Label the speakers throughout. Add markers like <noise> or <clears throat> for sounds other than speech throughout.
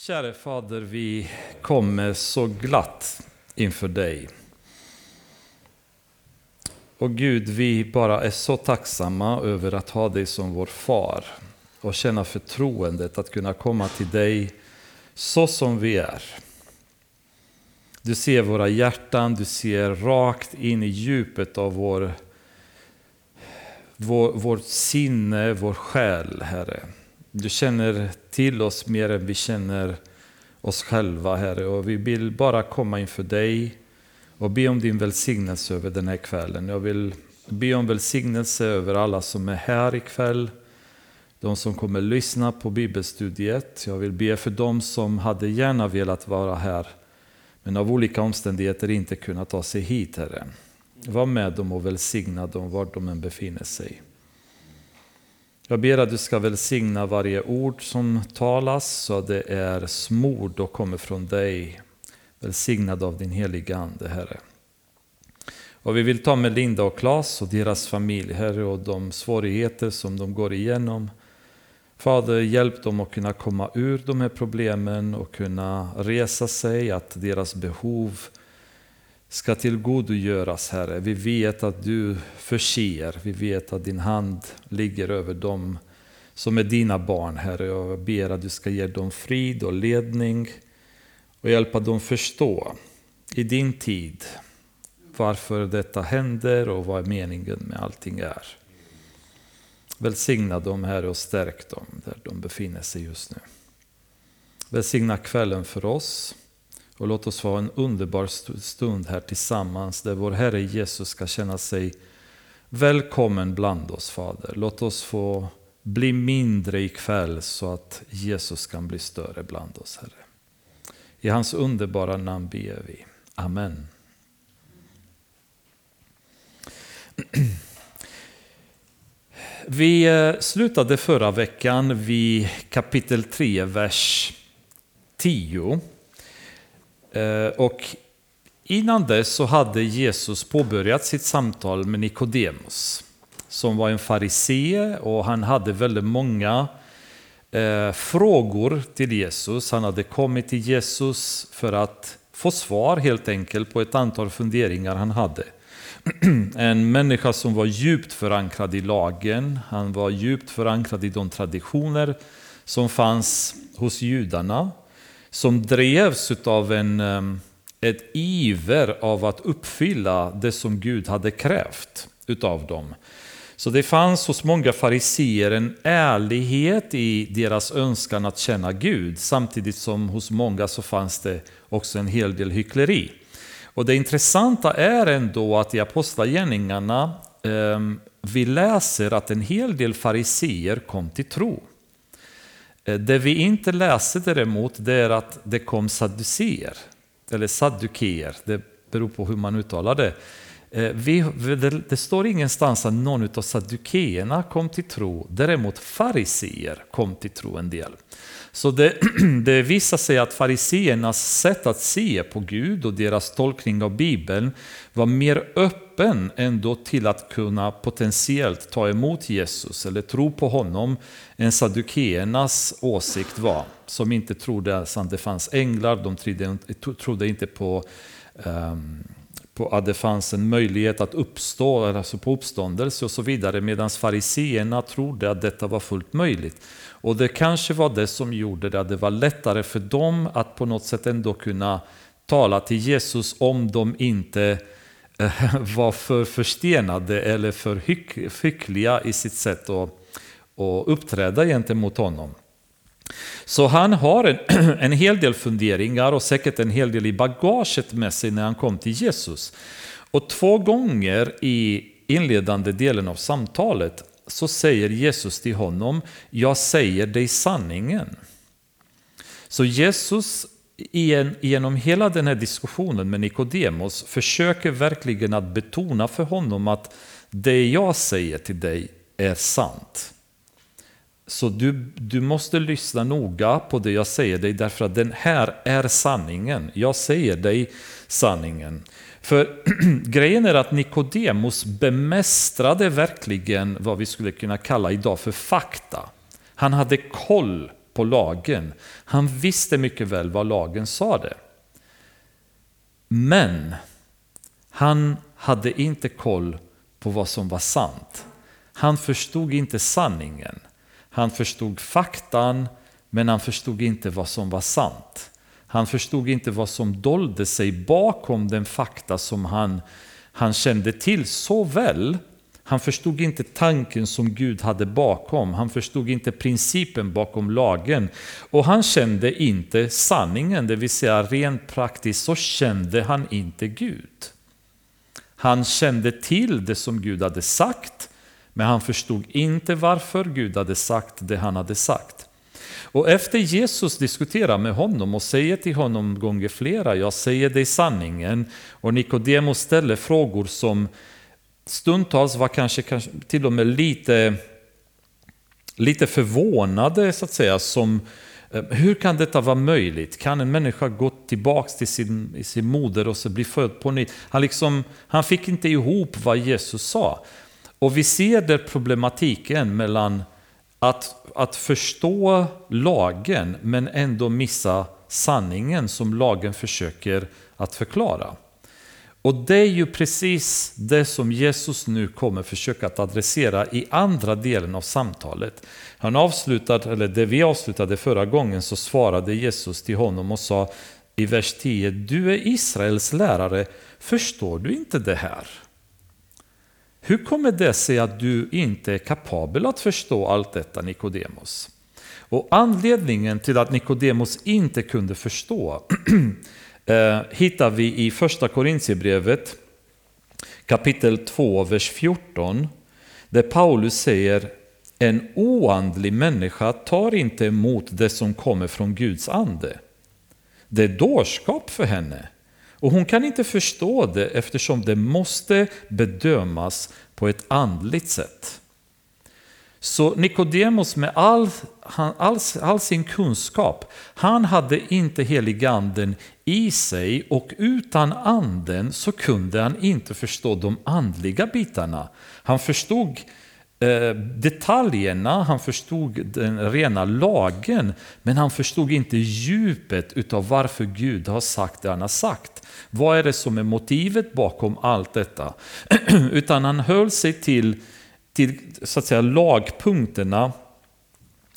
Speaker 1: Käre Fader, vi kommer så glatt inför dig. Och Gud, vi bara är så tacksamma över att ha dig som vår far och känna förtroendet att kunna komma till dig så som vi är. Du ser våra hjärtan, du ser rakt in i djupet av vår, vår, vårt sinne, vår själ, Herre. Du känner till oss mer än vi känner oss själva, Herre. Och vi vill bara komma inför dig och be om din välsignelse över den här kvällen. Jag vill be om välsignelse över alla som är här ikväll. De som kommer lyssna på bibelstudiet. Jag vill be för dem som hade gärna velat vara här men av olika omständigheter inte kunnat ta sig hit, Herre. Var med dem och välsigna dem var de än befinner sig. Jag ber att du ska välsigna varje ord som talas så att det är smord och kommer från dig. Välsignad av din heliga Ande, Herre. Och vi vill ta med Linda och Klas och deras familj, Herre, och de svårigheter som de går igenom. Fader, hjälp dem att kunna komma ur de här problemen och kunna resa sig, att deras behov ska tillgodogöras, Herre. Vi vet att du förser, vi vet att din hand ligger över dem som är dina barn, Herre. Jag ber att du ska ge dem frid och ledning och hjälpa dem förstå i din tid varför detta händer och vad meningen med allting är. Välsigna dem, Herre, och stärk dem där de befinner sig just nu. Välsigna kvällen för oss. Och låt oss få en underbar stund här tillsammans där vår Herre Jesus ska känna sig välkommen bland oss Fader. Låt oss få bli mindre ikväll så att Jesus kan bli större bland oss Herre. I hans underbara namn ber vi. Amen. Vi eh, slutade förra veckan vid kapitel 3, vers 10. Eh, och innan dess så hade Jesus påbörjat sitt samtal med Nikodemus som var en farisee och han hade väldigt många eh, frågor till Jesus. Han hade kommit till Jesus för att få svar helt enkelt på ett antal funderingar han hade. <clears throat> En människa som var djupt förankrad i lagen, han var djupt förankrad i de traditioner som fanns hos judarna som drevs av en, ett iver av att uppfylla det som Gud hade krävt utav dem. Så det fanns hos många fariseer en ärlighet i deras önskan att känna Gud, samtidigt som hos många så fanns det också en hel del hyckleri. Och det intressanta är ändå att i Apostlagärningarna eh, vi läser att en hel del fariseer kom till tro. Eh, det vi inte läser däremot det är att det kom sadduceer, eller saddukeer, det beror på hur man uttalar det. Eh, vi, det, det står ingenstans att någon av saddukeerna kom till tro, däremot fariseer kom till tro en del. Så det, <clears throat> det visar sig att fariseernas sätt att se på Gud och deras tolkning av Bibeln var mer öppen ändå till att kunna potentiellt ta emot Jesus eller tro på honom än saddukeernas åsikt var. Som inte trodde att det fanns änglar, de trodde inte på um, på att det fanns en möjlighet att uppstå, alltså på uppståndelse och så vidare, medan fariseerna trodde att detta var fullt möjligt. Och det kanske var det som gjorde det, att det var lättare för dem att på något sätt ändå kunna tala till Jesus om de inte Eh, <laughs> var för förstenade eller för hyckliga i sitt sätt att, att uppträda gentemot honom. Så han har en, <clears throat> en hel del funderingar och säkert en hel del i bagaget med sig när han kom till Jesus. Och två gånger i inledande delen av samtalet så säger Jesus till honom, jag säger dig sanningen. Så Jesus genom hela den här diskussionen med Nikodemos försöker verkligen att betona för honom att det jag säger till dig är sant. Så du, du måste lyssna noga på det jag säger dig därför att den här är sanningen. Jag säger dig sanningen. För <clears throat> grejen är att Nikodemus bemästrade verkligen vad vi skulle kunna kalla idag för fakta. Han hade koll på lagen. Han visste mycket väl vad lagen sade. Men han hade inte koll på vad som var sant. Han förstod inte sanningen. Han förstod faktan, men han förstod inte vad som var sant. Han förstod inte vad som dolde sig bakom den fakta som han, han kände till så väl. Han förstod inte tanken som Gud hade bakom. Han förstod inte principen bakom lagen. Och han kände inte sanningen, det vill säga rent praktiskt så kände han inte Gud. Han kände till det som Gud hade sagt, men han förstod inte varför Gud hade sagt det han hade sagt. Och efter Jesus diskuterar med honom och säger till honom gånger flera, jag säger dig sanningen, och Nikodemus ställer frågor som stundtals var kanske, kanske till och med lite, lite förvånade, så att säga, som eh, hur kan detta vara möjligt? Kan en människa gå tillbaka till sin, sin moder och så bli född på nytt? Han, liksom, han fick inte ihop vad Jesus sa. Och vi ser där problematiken mellan att, att förstå lagen men ändå missa sanningen som lagen försöker att förklara. Och det är ju precis det som Jesus nu kommer försöka att adressera i andra delen av samtalet. Han avslutade, eller det vi avslutade förra gången så svarade Jesus till honom och sa i vers 10 Du är Israels lärare, förstår du inte det här? Hur kommer det sig att du inte är kapabel att förstå allt detta, Nikodemos? Och anledningen till att Nikodemos inte kunde förstå <clears throat> eh, hittar vi i första Korintierbrevet kapitel 2, vers 14, där Paulus säger en oandlig människa tar inte emot det som kommer från Guds ande. Det är dårskap för henne och hon kan inte förstå det eftersom det måste bedömas på ett andligt sätt. Så Nikodemus med all, all, all, sin kunskap, han hade inte heliganden i sig och utan anden så kunde han inte förstå de andliga bitarna. Han förstod Eh, detaljerna, han förstod den rena lagen, men han förstod inte djupet utav varför Gud har sagt det han har sagt. Vad är det som är motivet bakom allt detta? <clears throat> Utan han höll sig till, till så att säga, lagpunkterna,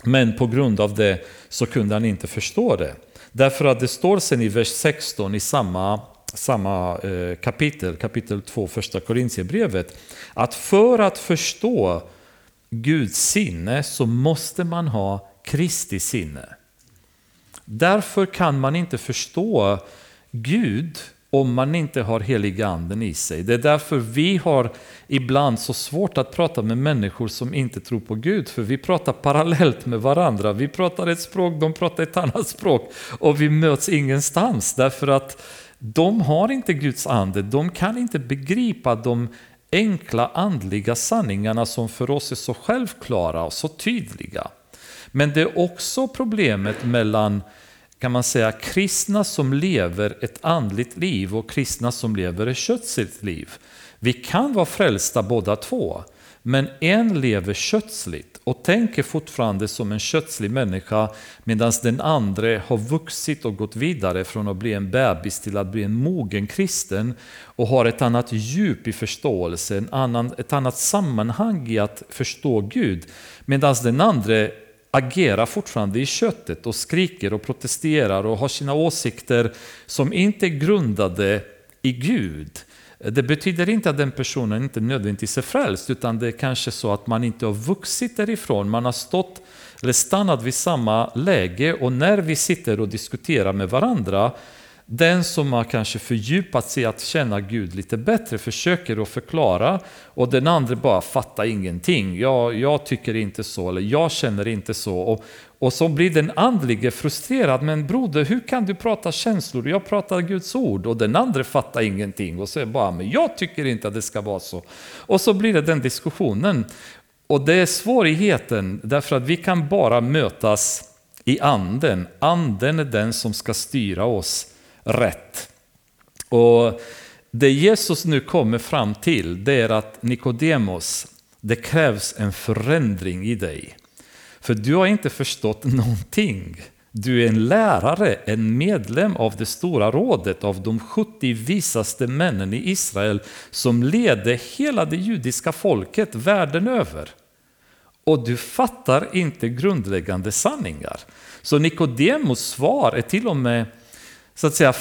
Speaker 1: men på grund av det så kunde han inte förstå det. Därför att det står sen i vers 16 i samma samma eh, kapitel, kapitel 2, första Korintierbrevet, att för att förstå Guds sinne så måste man ha Kristi sinne. Därför kan man inte förstå Gud om man inte har heliga anden i sig. Det är därför vi har ibland så svårt att prata med människor som inte tror på Gud, för vi pratar parallellt med varandra. Vi pratar ett språk, de pratar ett annat språk och vi möts ingenstans därför att de har inte Guds ande, de kan inte begripa de enkla andliga sanningarna som för oss är så självklara och så tydliga. Men det är också problemet mellan kan man säga kristna som lever ett andligt liv och kristna som lever ett kötsligt liv. Vi kan vara frälsta båda två, men en lever kötsligt och tänker fortfarande som en kötslig människa medan den andra har vuxit och gått vidare från att bli en bebis till att bli en mogen kristen och har ett annat djup i förståelse, en annan, ett annat sammanhang i att förstå Gud. Medan den andra agerar fortfarande i köttet och skriker och protesterar och har sina åsikter som inte är grundade i Gud. Det betyder inte att den personen inte nödvändigtvis är frälst, utan det är kanske så att man inte har vuxit därifrån. Man har stått eller stannat vid samma läge och när vi sitter och diskuterar med varandra, den som har kanske fördjupat sig att känna Gud lite bättre försöker att förklara och den andra bara fattar ingenting. Jag, jag tycker inte så, eller jag känner inte så. Och, och så blir den andlige frustrerad. Men broder, hur kan du prata känslor? Jag pratar Guds ord och den andra fattar ingenting. Och säger bara, men jag tycker inte att det ska vara så. Och så blir det den diskussionen. Och det är svårigheten, därför att vi kan bara mötas i anden. Anden är den som ska styra oss rätt. Och det Jesus nu kommer fram till, det är att Nikodemos, det krävs en förändring i dig. för du har inte förstått någonting. Du är en lärare, en medlem av det stora rådet av de 70 visaste männen i Israel som ledde hela det judiska folket världen över. Och du fattar inte grundläggande sanningar. Så Nikodemos svar är till och med så att säga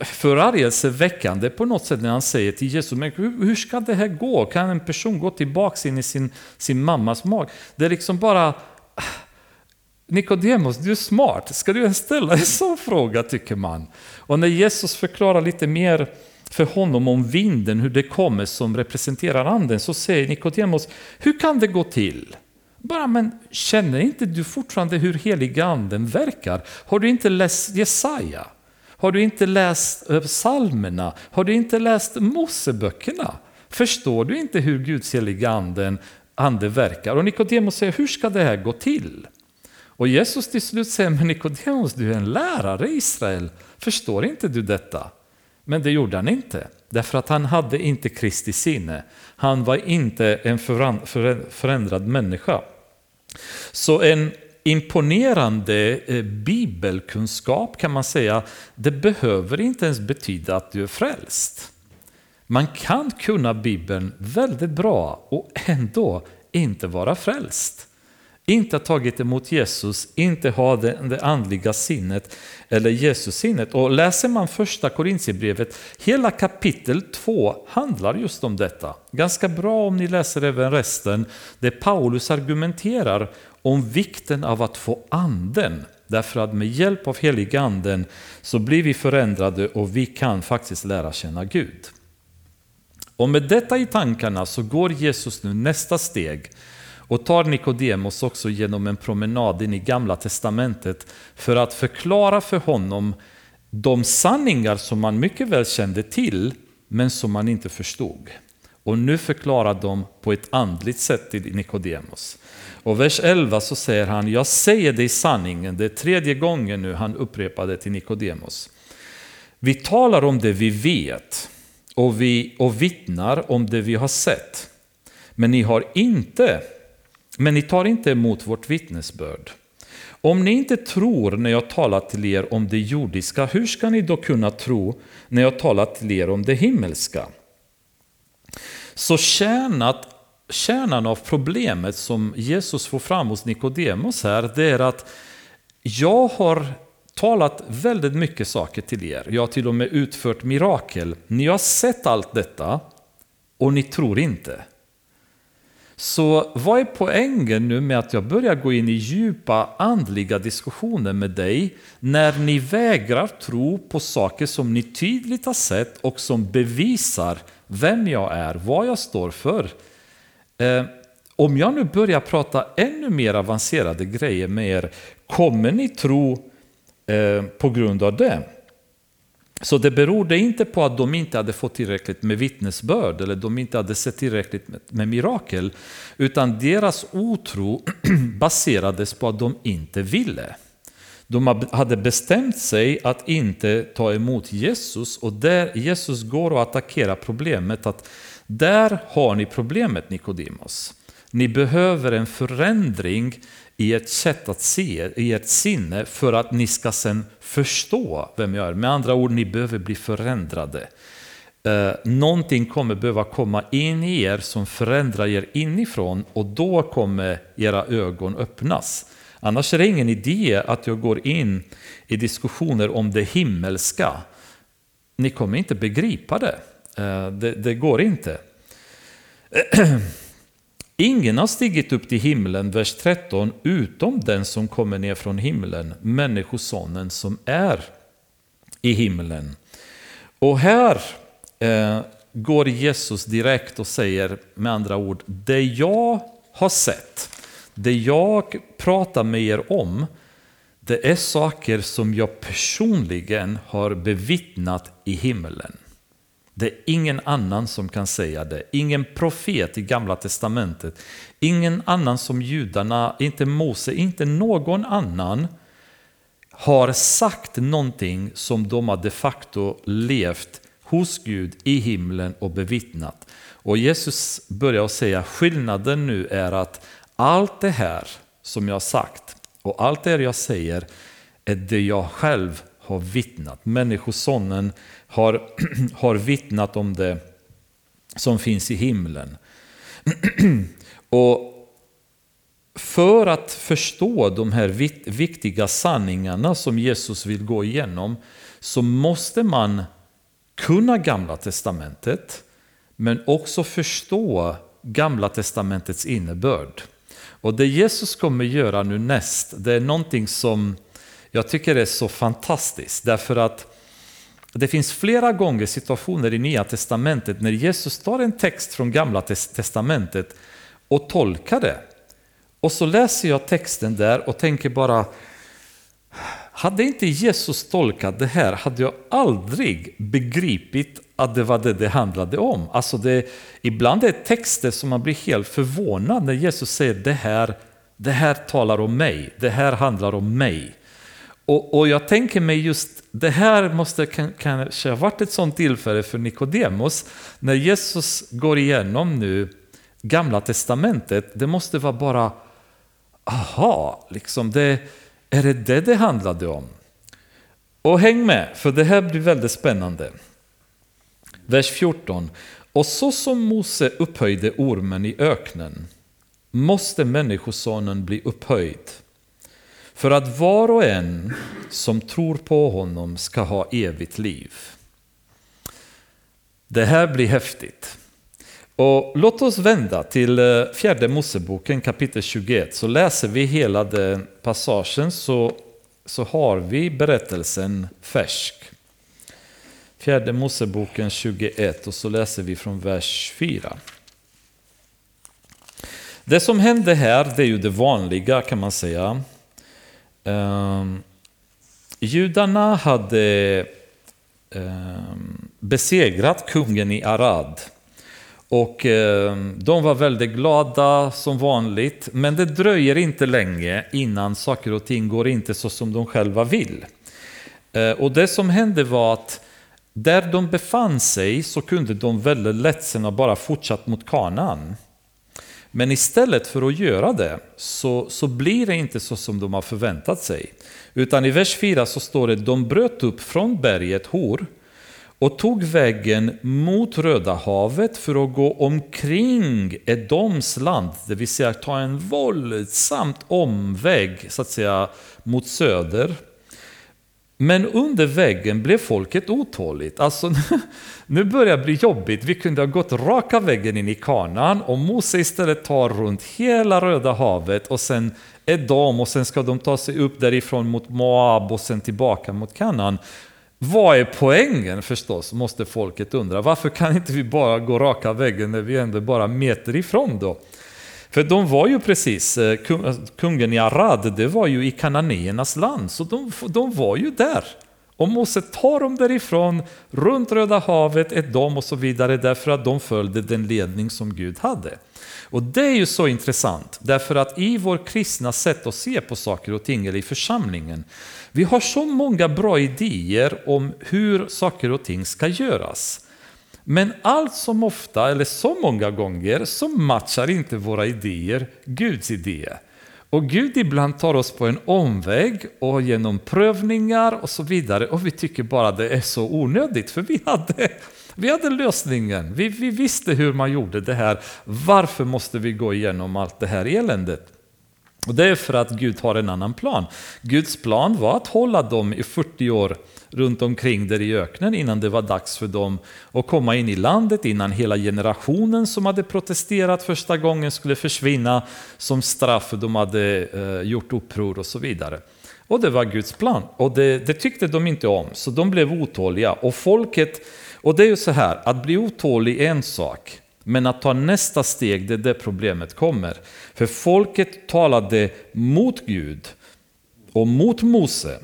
Speaker 1: förargelseväckande på något sätt när han säger till Jesus, men hur ska det här gå? Kan en person gå tillbaka in i sin, sin mammas mag? Det är liksom bara Nikodemos, du är smart. Ska du ens ställa en sån fråga, tycker man? Och när Jesus förklarar lite mer för honom om vinden, hur det kommer som representerar anden, så säger Nikodemos, hur kan det gå till? Bara, men känner inte du fortfarande hur heliga anden verkar? Har du inte läst Jesaja? Har du inte läst eh, psalmerna? Har du inte läst Moseböckerna? Förstår du inte hur Guds heliga anden, ande verkar? Och Nikodemos säger, hur ska det här gå till? Och Jesus till slut säger, men Nikodemus, du är en lärare i Israel. Förstår inte du detta? Men det gjorde han inte, därför att han hade inte Kristi sinne. Han var inte en förändrad människa. Så en imponerande eh, bibelkunskap kan man säga, det behöver inte ens betyda att du är frälst. Man kan kunna Bibeln väldigt bra och ändå inte vara frälst inte har tagit emot Jesus, inte har det, det andliga sinnet eller Jesus-sinnet. Och läser man första Korintierbrevet, hela kapitel 2 handlar just om detta. Ganska bra om ni läser även resten, där Paulus argumenterar om vikten av att få anden. Därför att med hjälp av helig anden så blir vi förändrade och vi kan faktiskt lära känna Gud. Och med detta i tankarna så går Jesus nu nästa steg och tar Nikodemos också genom en promenad in i Gamla Testamentet för att förklara för honom de sanningar som man mycket väl kände till men som man inte förstod. Och nu förklarar de på ett andligt sätt till Nikodemos. Och vers 11 så säger han, jag säger dig sanningen, det är tredje gången nu han upprepar det till Nikodemos. Vi talar om det vi vet och, vi, och vittnar om det vi har sett. Men ni har inte men ni tar inte emot vårt vittnesbörd. Om ni inte tror när jag talar till er om det jordiska, hur ska ni då kunna tro när jag talar till er om det himmelska? Så kärnat, kärnan av problemet som Jesus får fram hos Nikodemos här, det är att jag har talat väldigt mycket saker till er. Jag har till och med utfört mirakel. Ni har sett allt detta och ni tror inte. Så vad är poängen nu med att jag börjar gå in i djupa andliga diskussioner med dig när ni vägrar tro på saker som ni tydligt har sett och som bevisar vem jag är, vad jag står för? Eh, om jag nu börjar prata ännu mer avancerade grejer med er, kommer ni tro eh, på grund av det? Så det berodde inte på att de inte hade fått tillräckligt med vittnesbörd eller de inte hade sett tillräckligt med, med mirakel, utan deras otro <clears throat> baserades på att de inte ville. De hade bestämt sig att inte ta emot Jesus och där Jesus går och attackerar problemet att där har ni problemet Nikodemos. Ni behöver en förändring i ert sätt att se, i ert sinne för att ni ska sen förstå vem jag är. Med andra ord, ni behöver bli förändrade. Eh, någonting kommer behöva komma in i er som förändrar er inifrån och då kommer era ögon öppnas. Annars är det ingen idé att jag går in i diskussioner om det himmelska. Ni kommer inte begripa det. Eh, det, det går inte. <clears throat> Ingen har stigit upp till himlen, vers 13, utom den som kommer ner från himlen, Människosonen som är i himlen. Och här eh, går Jesus direkt och säger med andra ord, det jag har sett, det jag pratar med er om, det är saker som jag personligen har bevittnat i himlen. Det är ingen annan som kan säga det. Ingen profet i Gamla Testamentet. Ingen annan som judarna, inte Mose, inte någon annan har sagt någonting som de har de facto levt hos Gud i himlen och bevittnat. Och Jesus börjar säga skillnaden nu är att allt det här som jag har sagt. Och allt det jag säger är det jag själv har vittnat. Människosonen har, <clears throat> har vittnat om det som finns i himlen. <clears throat> och för att förstå de här viktiga sanningarna som Jesus vill gå igenom så måste man kunna Gamla Testamentet men också förstå Gamla Testamentets innebörd. Och det Jesus kommer göra nu näst, det är någonting som jag tycker är så fantastiskt. Därför att det finns flera gånger situationer i Nya Testamentet när Jesus tar en text från Gamla Testamentet och tolkar det. Och så läser jag texten där och tänker bara, hade inte Jesus tolkat det här hade jag aldrig begripit att det var det det handlade om. Alltså det, ibland är det texter som man blir helt förvånad när Jesus säger det här, det här talar om mig, det här handlar om mig. Och, och jag tänker mig just, det här måste kanske ha varit ett sånt tillfälle för Nikodemos, när Jesus går igenom nu Gamla Testamentet, det måste vara bara, aha, liksom det, är det det det handlade om? Och häng med, för det här blir väldigt spännande. Vers 14. Och så som Mose upphöjde ormen i öknen måste Människosonen bli upphöjd för att var och en som tror på honom ska ha evigt liv. Det här blir häftigt. Och låt oss vända till eh, fjärde Moseboken kapitel 21 så läser vi hela den passagen så, så har vi berättelsen färsk. Fjärde Moseboken 21 och så läser vi från vers 4. Det som hände här det är ju det vanliga kan man säga. Um, judarna hade um, besegrat kungen i Arad. Och um, de var väldigt glada som vanligt, men det dröjer inte länge innan saker och ting går inte så som de själva vill. Uh, och det som hände var att där de befann sig så kunde de väldigt lättsinna bara fortsatt mot Kanaan. Men istället för att göra det så, så blir det inte så som de har förväntat sig. Utan i vers 4 så står det de bröt upp från berget Hor och tog vägen mot Röda havet för att gå omkring Edoms land, det vill säga ta en våldsamt omväg så att säga mot söder men under väggen blev folket otåligt. Alltså, <laughs> nu börjar det bli jobbigt. Vi kunde ha gått raka väggen in i kanan och Mose istället tar runt hela Röda havet och sen Edom och sen ska de ta sig upp därifrån mot Moab och sen tillbaka mot Kanan. Vad är poängen förstås, måste folket undra. Varför kan inte vi bara gå raka väggen när vi ändå bara meter ifrån då? För de var ju precis, eh, eh, kungen i Arad, det var ju i kananéernas land, så de, de var ju där. Och Mose tar dem därifrån, runt Röda havet, ett dom och så vidare, därför att de följde den ledning som Gud hade. Och det är ju så intressant, därför att i vår kristna sätt att se på saker och ting, eller i församlingen, vi har så många bra idéer om hur saker och ting ska göras. Men allt som ofta, eller så många gånger, så matchar inte våra idéer Guds idéer. Och Gud ibland tar oss på en omväg och genom prövningar och så vidare och vi tycker bara det är så onödigt för vi hade, vi hade lösningen. Vi, vi visste hur man gjorde det här. Varför måste vi gå igenom allt det här eländet? Och det är för att Gud har en annan plan. Guds plan var att hålla dem i 40 år runt omkring där i öknen innan det var dags för dem att komma in i landet, innan hela generationen som hade protesterat första gången skulle försvinna som straff för de hade eh, gjort uppror och så vidare. Och det var Guds plan. Och det, det, tyckte de inte om, så de blev otåliga. Och folket, och det är ju så här, att bli otålig är en sak, men att ta nästa steg, det är där problemet kommer. För folket talade mot Gud och mot Mose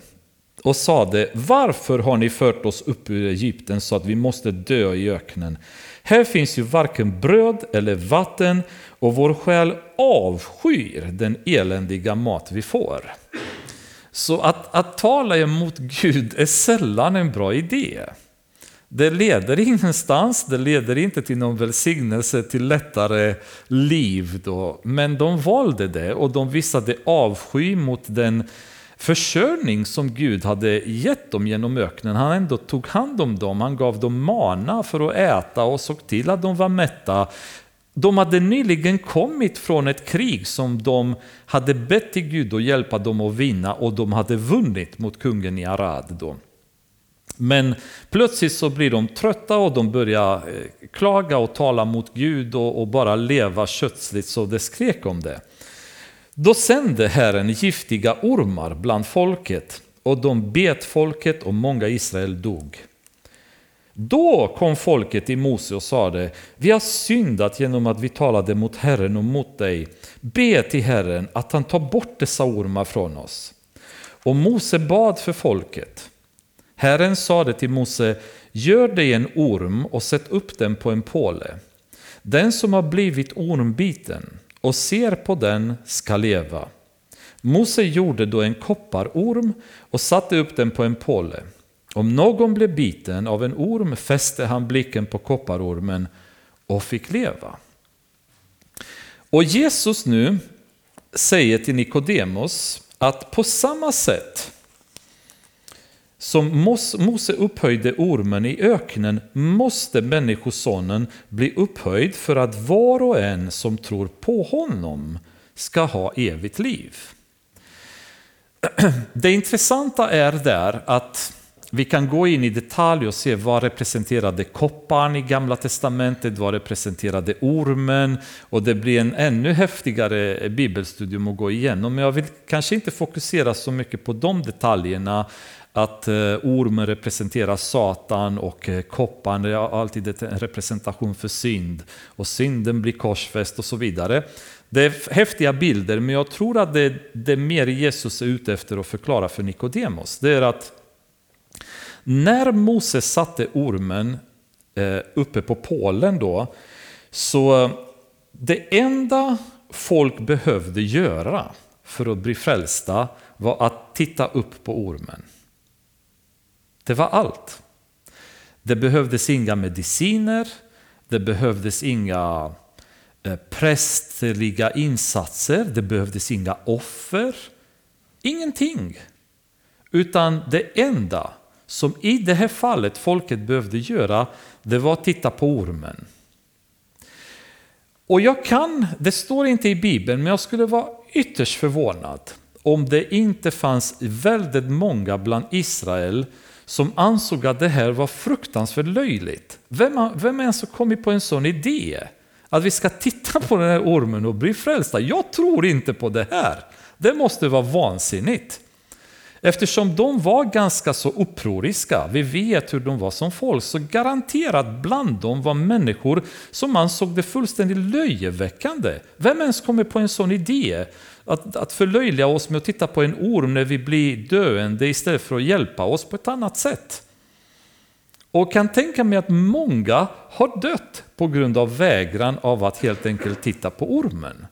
Speaker 1: och sade, varför har ni fört oss upp ur Egypten så att vi måste dö i öknen? Här finns ju varken bröd eller vatten och vår själ avskyr den eländiga mat vi får. Så att, att tala emot Gud är sällan en bra idé. Det leder ingenstans, det leder inte till någon välsignelse, till lättare liv. Då. Men de valde det och de visade avsky mot den försörjning som Gud hade gett dem genom öknen. Han ändå tog hand om dem, han gav dem mana för att äta och såg till att de var mätta. De hade nyligen kommit från ett krig som de hade bett till Gud att hjälpa dem att vinna och de hade vunnit mot kungen i Arad. Då. Men plötsligt så blir de trötta och de börjar eh, klaga och tala mot Gud och, och bara leva kötsligt så det skrek om det. Då sände Herren giftiga ormar bland folket och de bet folket och många Israel dog. Då kom folket till Mose och sade, vi har syndat genom att vi talade mot Herren och mot dig. Be till Herren att han tar bort dessa ormar från oss. Och Mose bad för folket. Herren sade till Mose, gör dig en orm och sätt upp den på en påle. Den som har blivit ormbiten och ser på den ska leva. Mose gjorde då en kopparorm och satte upp den på en påle. Om någon blev biten av en orm fäste han blicken på kopparormen och fick leva. Och Jesus nu säger till Nikodemos att på samma sätt som Mose upphöjde ormen i öknen måste Människosonen bli upphöjd för att var och en som tror på honom ska ha evigt liv. <clears throat> Det intressanta är där att vi kan gå in i detalj och se vad representerade kopparn i Gamla Testamentet, vad representerade ormen och det blir en ännu häftigare bibelstudium att gå igenom. Men jag vill kanske inte fokusera så mycket på de detaljerna att eh, ormen representerar Satan och eh, kopparn är alltid en representation för synd. Och synden blir korsfäst och så vidare. Det är häftiga bilder, men jag tror att det, det mer Jesus är ute efter att förklara för Nikodemos. Det är att när Moses satte ormen eh, uppe på pålen då, så det enda folk behövde göra för att bli frälsta var att titta upp på ormen. Det var allt. Det behövdes inga mediciner, det behövdes inga eh, prästerliga insatser, det behövdes inga offer. Ingenting. Utan det enda som i det här fallet folket behövde göra, det var att titta på ormen. Och jag kan, det står inte i Bibeln, men jag skulle vara ytterst förvånad om det inte fanns väldigt många bland Israel som ansåg att det här var fruktansvärt löjligt. Vem, vem ens har kommit på en sån idé? Att vi ska titta på den här ormen och bli frälsta? Jag tror inte på det här. Det måste vara vansinnigt. Eftersom de var ganska så upproriska, vi vet hur de var som folk, så garanterat bland dem var människor som ansåg det fullständigt löjeväckande. Vem ens kommer på en sån idé? Att, att förlöjliga oss med att titta på en orm när vi blir döende istället för att hjälpa oss på ett annat sätt. Och kan tänka mig att många har dött på grund av vägran av att helt enkelt titta på ormen.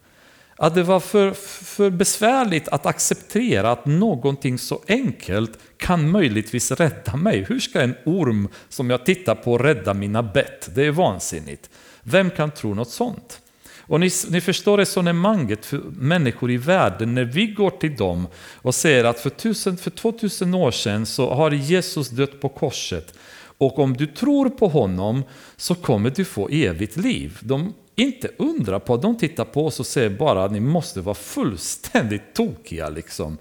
Speaker 1: Att det var för, för besvärligt att acceptera att någonting så enkelt kan möjligtvis rädda mig. Hur ska en orm som jag tittar på rädda mina bett? Det är vansinnigt. Vem kan tro något sånt? Och ni, ni förstår resonemanget för människor i världen när vi går till dem och säger att för, tusen, för 2000 år sedan så har Jesus dött på korset och om du tror på honom så kommer du få evigt liv. De inte undra på att de tittar på oss och säger bara att ni måste vara fullständigt tokiga. Liksom.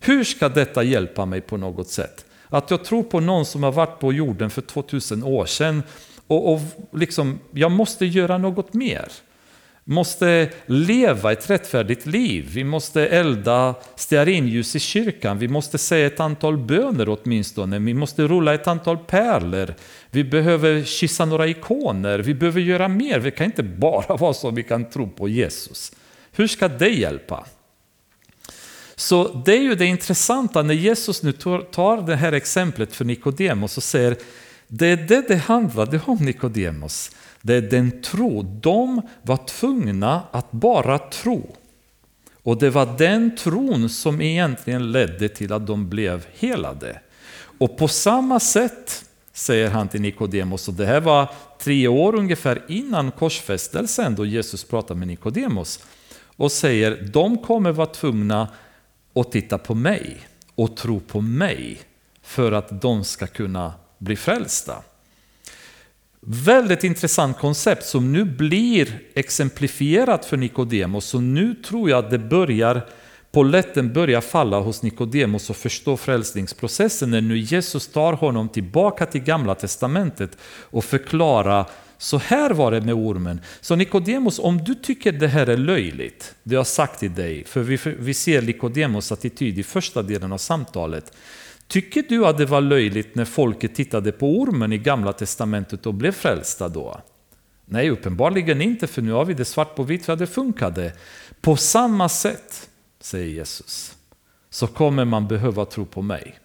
Speaker 1: Hur ska detta hjälpa mig på något sätt? Att jag tror på någon som har varit på jorden för 2000 år sedan och, och liksom, jag måste göra något mer måste leva ett rättfärdigt liv. Vi måste elda stearinljus i kyrkan. Vi måste säga ett antal böner åtminstone. Vi måste rulla ett antal pärlor. Vi behöver kyssa några ikoner. Vi behöver göra mer. Vi kan inte bara <laughs> vara så vi kan tro på Jesus. Hur ska det hjälpa? Så det är ju det intressanta när Jesus nu tar det här exemplet för Nikodemos och säger det är det det handlade om Nikodemos. Det är den tro. De var tvungna att bara tro. Och det var den tron som egentligen ledde till att de blev helade. Och på samma sätt säger han till Nikodemos. Och det här var tre år ungefär innan korsfästelsen då Jesus pratar med Nikodemos. Och säger, de kommer vara tvungna att titta på mig och tro på mig för att de ska kunna bli frälsta. Väldigt intressant koncept som nu blir exemplifierat för Nikodemos. Så nu tror jag att det börjar, polletten börjar falla hos Nikodemos och förstå frälsningsprocessen när nu Jesus tar honom tillbaka till gamla testamentet och förklarar så här var det med ormen. Så Nikodemos, om du tycker det här är löjligt, det jag sagt till dig, för vi, vi ser Nikodemos attityd i första delen av samtalet. Tycker du att det var löjligt när folket tittade på ormen i Gamla Testamentet och blev frälsta då? Nej, uppenbarligen inte, för nu har vi det svart på vitt för det funkade. På samma sätt, säger Jesus, så kommer man behöva tro på mig.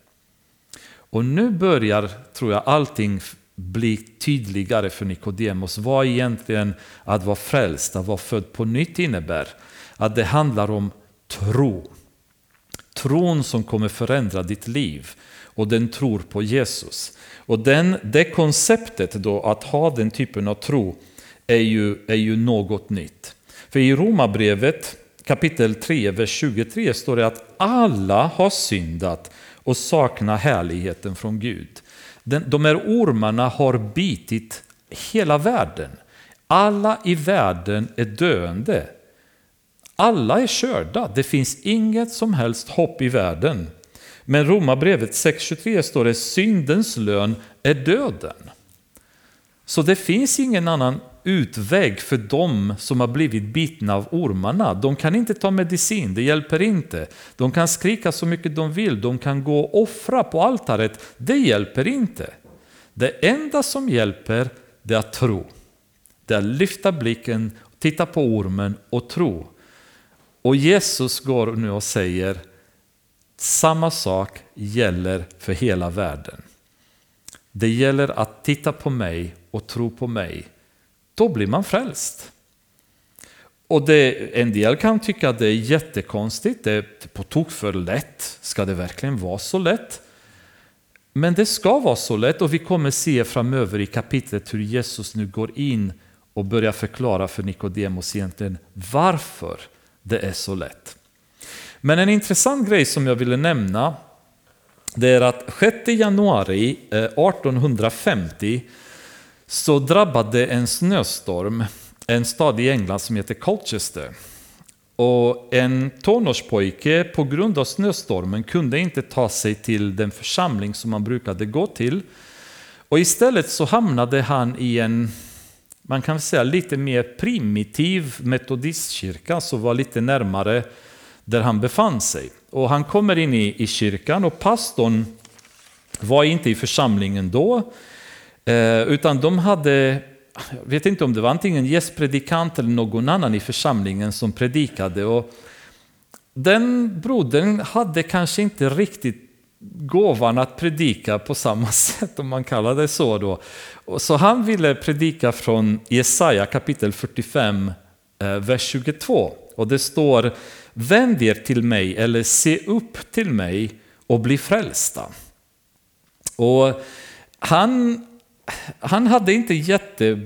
Speaker 1: Och nu börjar, tror jag, allting bli tydligare för Nikodemos. Vad egentligen att vara frälst, att vara född på nytt innebär. Att det handlar om tro. Tron som kommer förändra ditt liv och den tror på Jesus. Och den, det konceptet då, att ha den typen av tro, är ju, är ju något nytt. För i Romarbrevet kapitel 3, vers 23 står det att alla har syndat och saknar härligheten från Gud. Den, de här ormarna har bitit hela världen. Alla i världen är döende. Alla är körda, det finns inget som helst hopp i världen. Men Romarbrevet 6.23 står det syndens lön är döden. Så det finns ingen annan utväg för dem som har blivit bitna av ormarna. De kan inte ta medicin, det hjälper inte. De kan skrika så mycket de vill, de kan gå och offra på altaret, det hjälper inte. Det enda som hjälper det är att tro. Det är att lyfta blicken, titta på ormen och tro. Och Jesus går nu och säger samma sak gäller för hela världen. Det gäller att titta på mig och tro på mig. Då blir man frälst. Och det, en del kan tycka att det är jättekonstigt, det är på tok för lätt. Ska det verkligen vara så lätt? Men det ska vara så lätt och vi kommer se framöver i kapitlet hur Jesus nu går in och börjar förklara för Nikodemos egentligen varför det är så lätt. Men en intressant grej som jag ville nämna det är att 6 januari eh, 1850 så drabbade en snöstorm en stad i England som heter Colchester. Och en tonårspojke på grund av snöstormen kunde inte ta sig till den församling som han brukade gå till. Och istället så hamnade han i en, man kan säga lite mer primitiv metodistkyrka som alltså var lite närmare där han befann sig. Och han kommer in i, i kyrkan och pastorn var inte i församlingen då, eh, utan de hade, jag vet inte om det var antingen gästpredikant eller någon annan i församlingen som predikade. Och den brodern hade kanske inte riktigt gåvan att predika på samma <laughs> sätt, om man kallar det så. Då. Så han ville predika från Jesaja kapitel 45, eh, vers 22. Och det står Vänd er till mig eller se upp till mig och bli frälsta. Och han han hade inte jätte...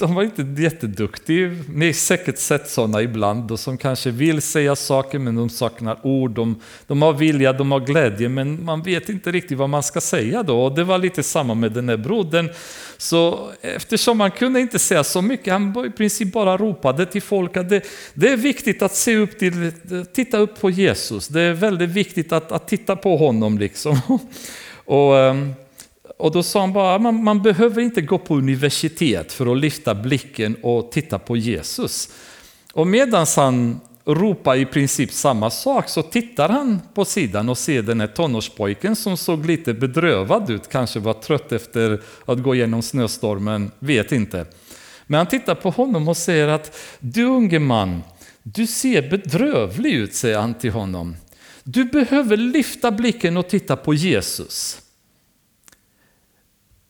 Speaker 1: Han var inte jätteduktig. Ni har säkert sett sådana ibland och som kanske vill säga saker men de saknar ord. De, de har vilja, de har glädje men man vet inte riktigt vad man ska säga då. Och det var lite samma med den här brodern. Så eftersom han kunde inte säga så mycket, han i princip bara ropade till folk att det, det är viktigt att se upp till, titta upp på Jesus. Det är väldigt viktigt att, att titta på honom liksom. <laughs> Och, Um, och då sa han bara, ah, man, man behöver inte gå på universitet för att lyfta blicken och titta på Jesus. Och medan han ropar i princip samma sak så tittar han på sidan och ser den här tonårspojken som såg lite bedrövad ut, kanske var trött efter att gå igenom snöstormen, vet inte. Men han tittar på honom och säger att du unge man, du ser bedrövlig ut, säger han till honom. Du behöver lyfta blicken och titta på Jesus.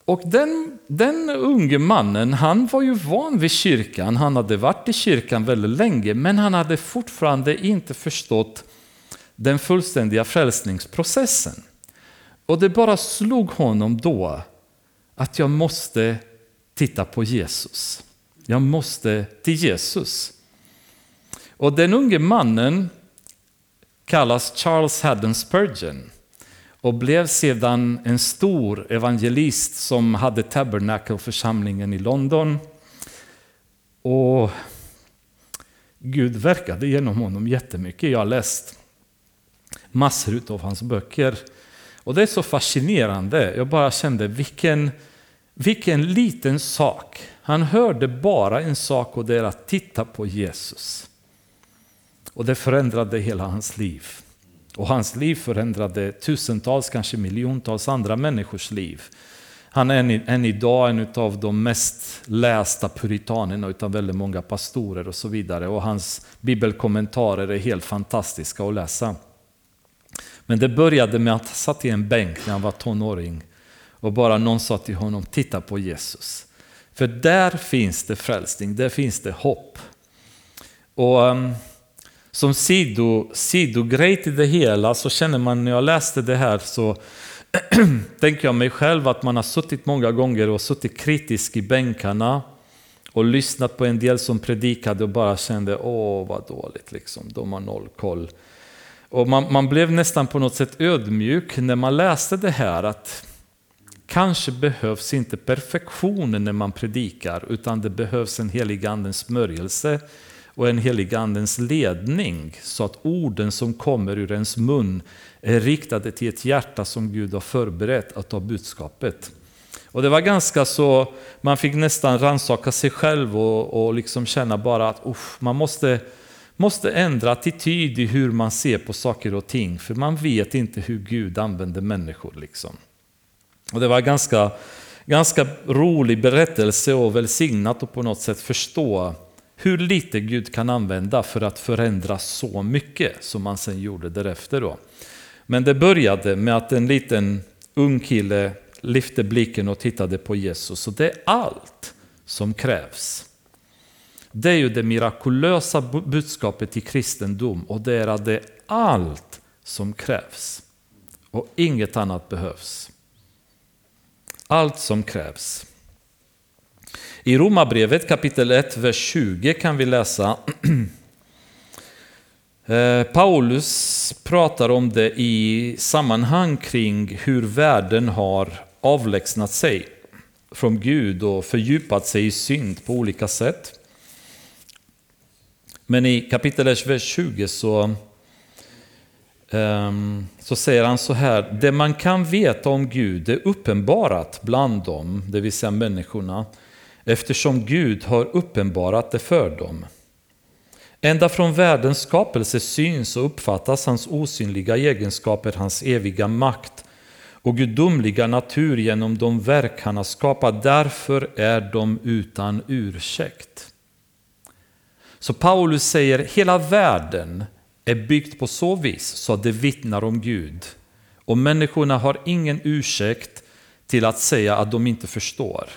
Speaker 1: Och den, den unge mannen, han var ju van vid kyrkan, han hade varit i kyrkan väldigt länge, men han hade fortfarande inte förstått den fullständiga frälsningsprocessen. Och det bara slog honom då att jag måste titta på Jesus. Jag måste till Jesus. Och den unge mannen kallas Charles Haddon Spurgeon och blev sedan en stor evangelist som hade Tabernacle-församlingen i London. Och Gud verkade genom honom jättemycket. Jag har läst massor av hans böcker. Och det är så fascinerande. Jag bara kände vilken, vilken liten sak. Han hörde bara en sak och det är att titta på Jesus. Och det förändrade hela hans liv. Och hans liv förändrade tusentals, kanske miljontals andra människors liv. Han är än, idag en av de mest lästa puritanerna utav väldigt många pastorer och så vidare. Och hans bibelkommentarer är helt fantastiska att läsa. Men det började med att han satt i en bänk när han var tonåring och bara någon sa till honom, titta på Jesus. För där finns det frälsning, där finns det hopp. Och ehm, som sido, sidogrej till det hela så känner man när jag läste det här så <clears throat> tänker jag mig själv att man har suttit många gånger och suttit kritisk i bänkarna och lyssnat på en del som predikade och bara kände åh vad dåligt, liksom. de har noll koll. Och man, man blev nästan på något sätt ödmjuk när man läste det här att kanske behövs inte perfektionen när man predikar utan det behövs en helig andens smörjelse och en helig andens ledning så att orden som kommer ur ens mun är riktade till ett hjärta som Gud har förberett att ta budskapet. Och det var ganska så, man fick nästan rannsaka sig själv och, och liksom känna bara att man måste, måste ändra attityd i hur man ser på saker och ting, för man vet inte hur Gud använder människor. Liksom. Och det var ganska, ganska rolig berättelse och välsignat att på något sätt förstå hur lite Gud kan använda för att förändra så mycket som man sen gjorde därefter. Då. Men det började med att en liten ung kille lyfte blicken och tittade på Jesus. Och det är allt som krävs. Det är ju det mirakulösa budskapet i kristendom och det är att det är allt som krävs. Och inget annat behövs. Allt som krävs. I Romarbrevet kapitel 1, vers 20 kan vi läsa <clears throat> eh, Paulus pratar om det i sammanhang kring hur världen har avlägsnat sig från Gud och fördjupat sig i synd på olika sätt. Men i kapitel 1, vers 20 så, ehm, så säger han så här, det man kan veta om Gud är uppenbarat bland dem, det vill säga människorna, eftersom Gud har uppenbarat det för dem. Ända från världens skapelse syns och uppfattas hans osynliga egenskaper, hans eviga makt och gudomliga natur genom de verk han har skapat. Därför är de utan ursäkt. Så Paulus säger hela världen är byggt på så vis så att det vittnar om Gud. Och människorna har ingen ursäkt till att säga att de inte förstår.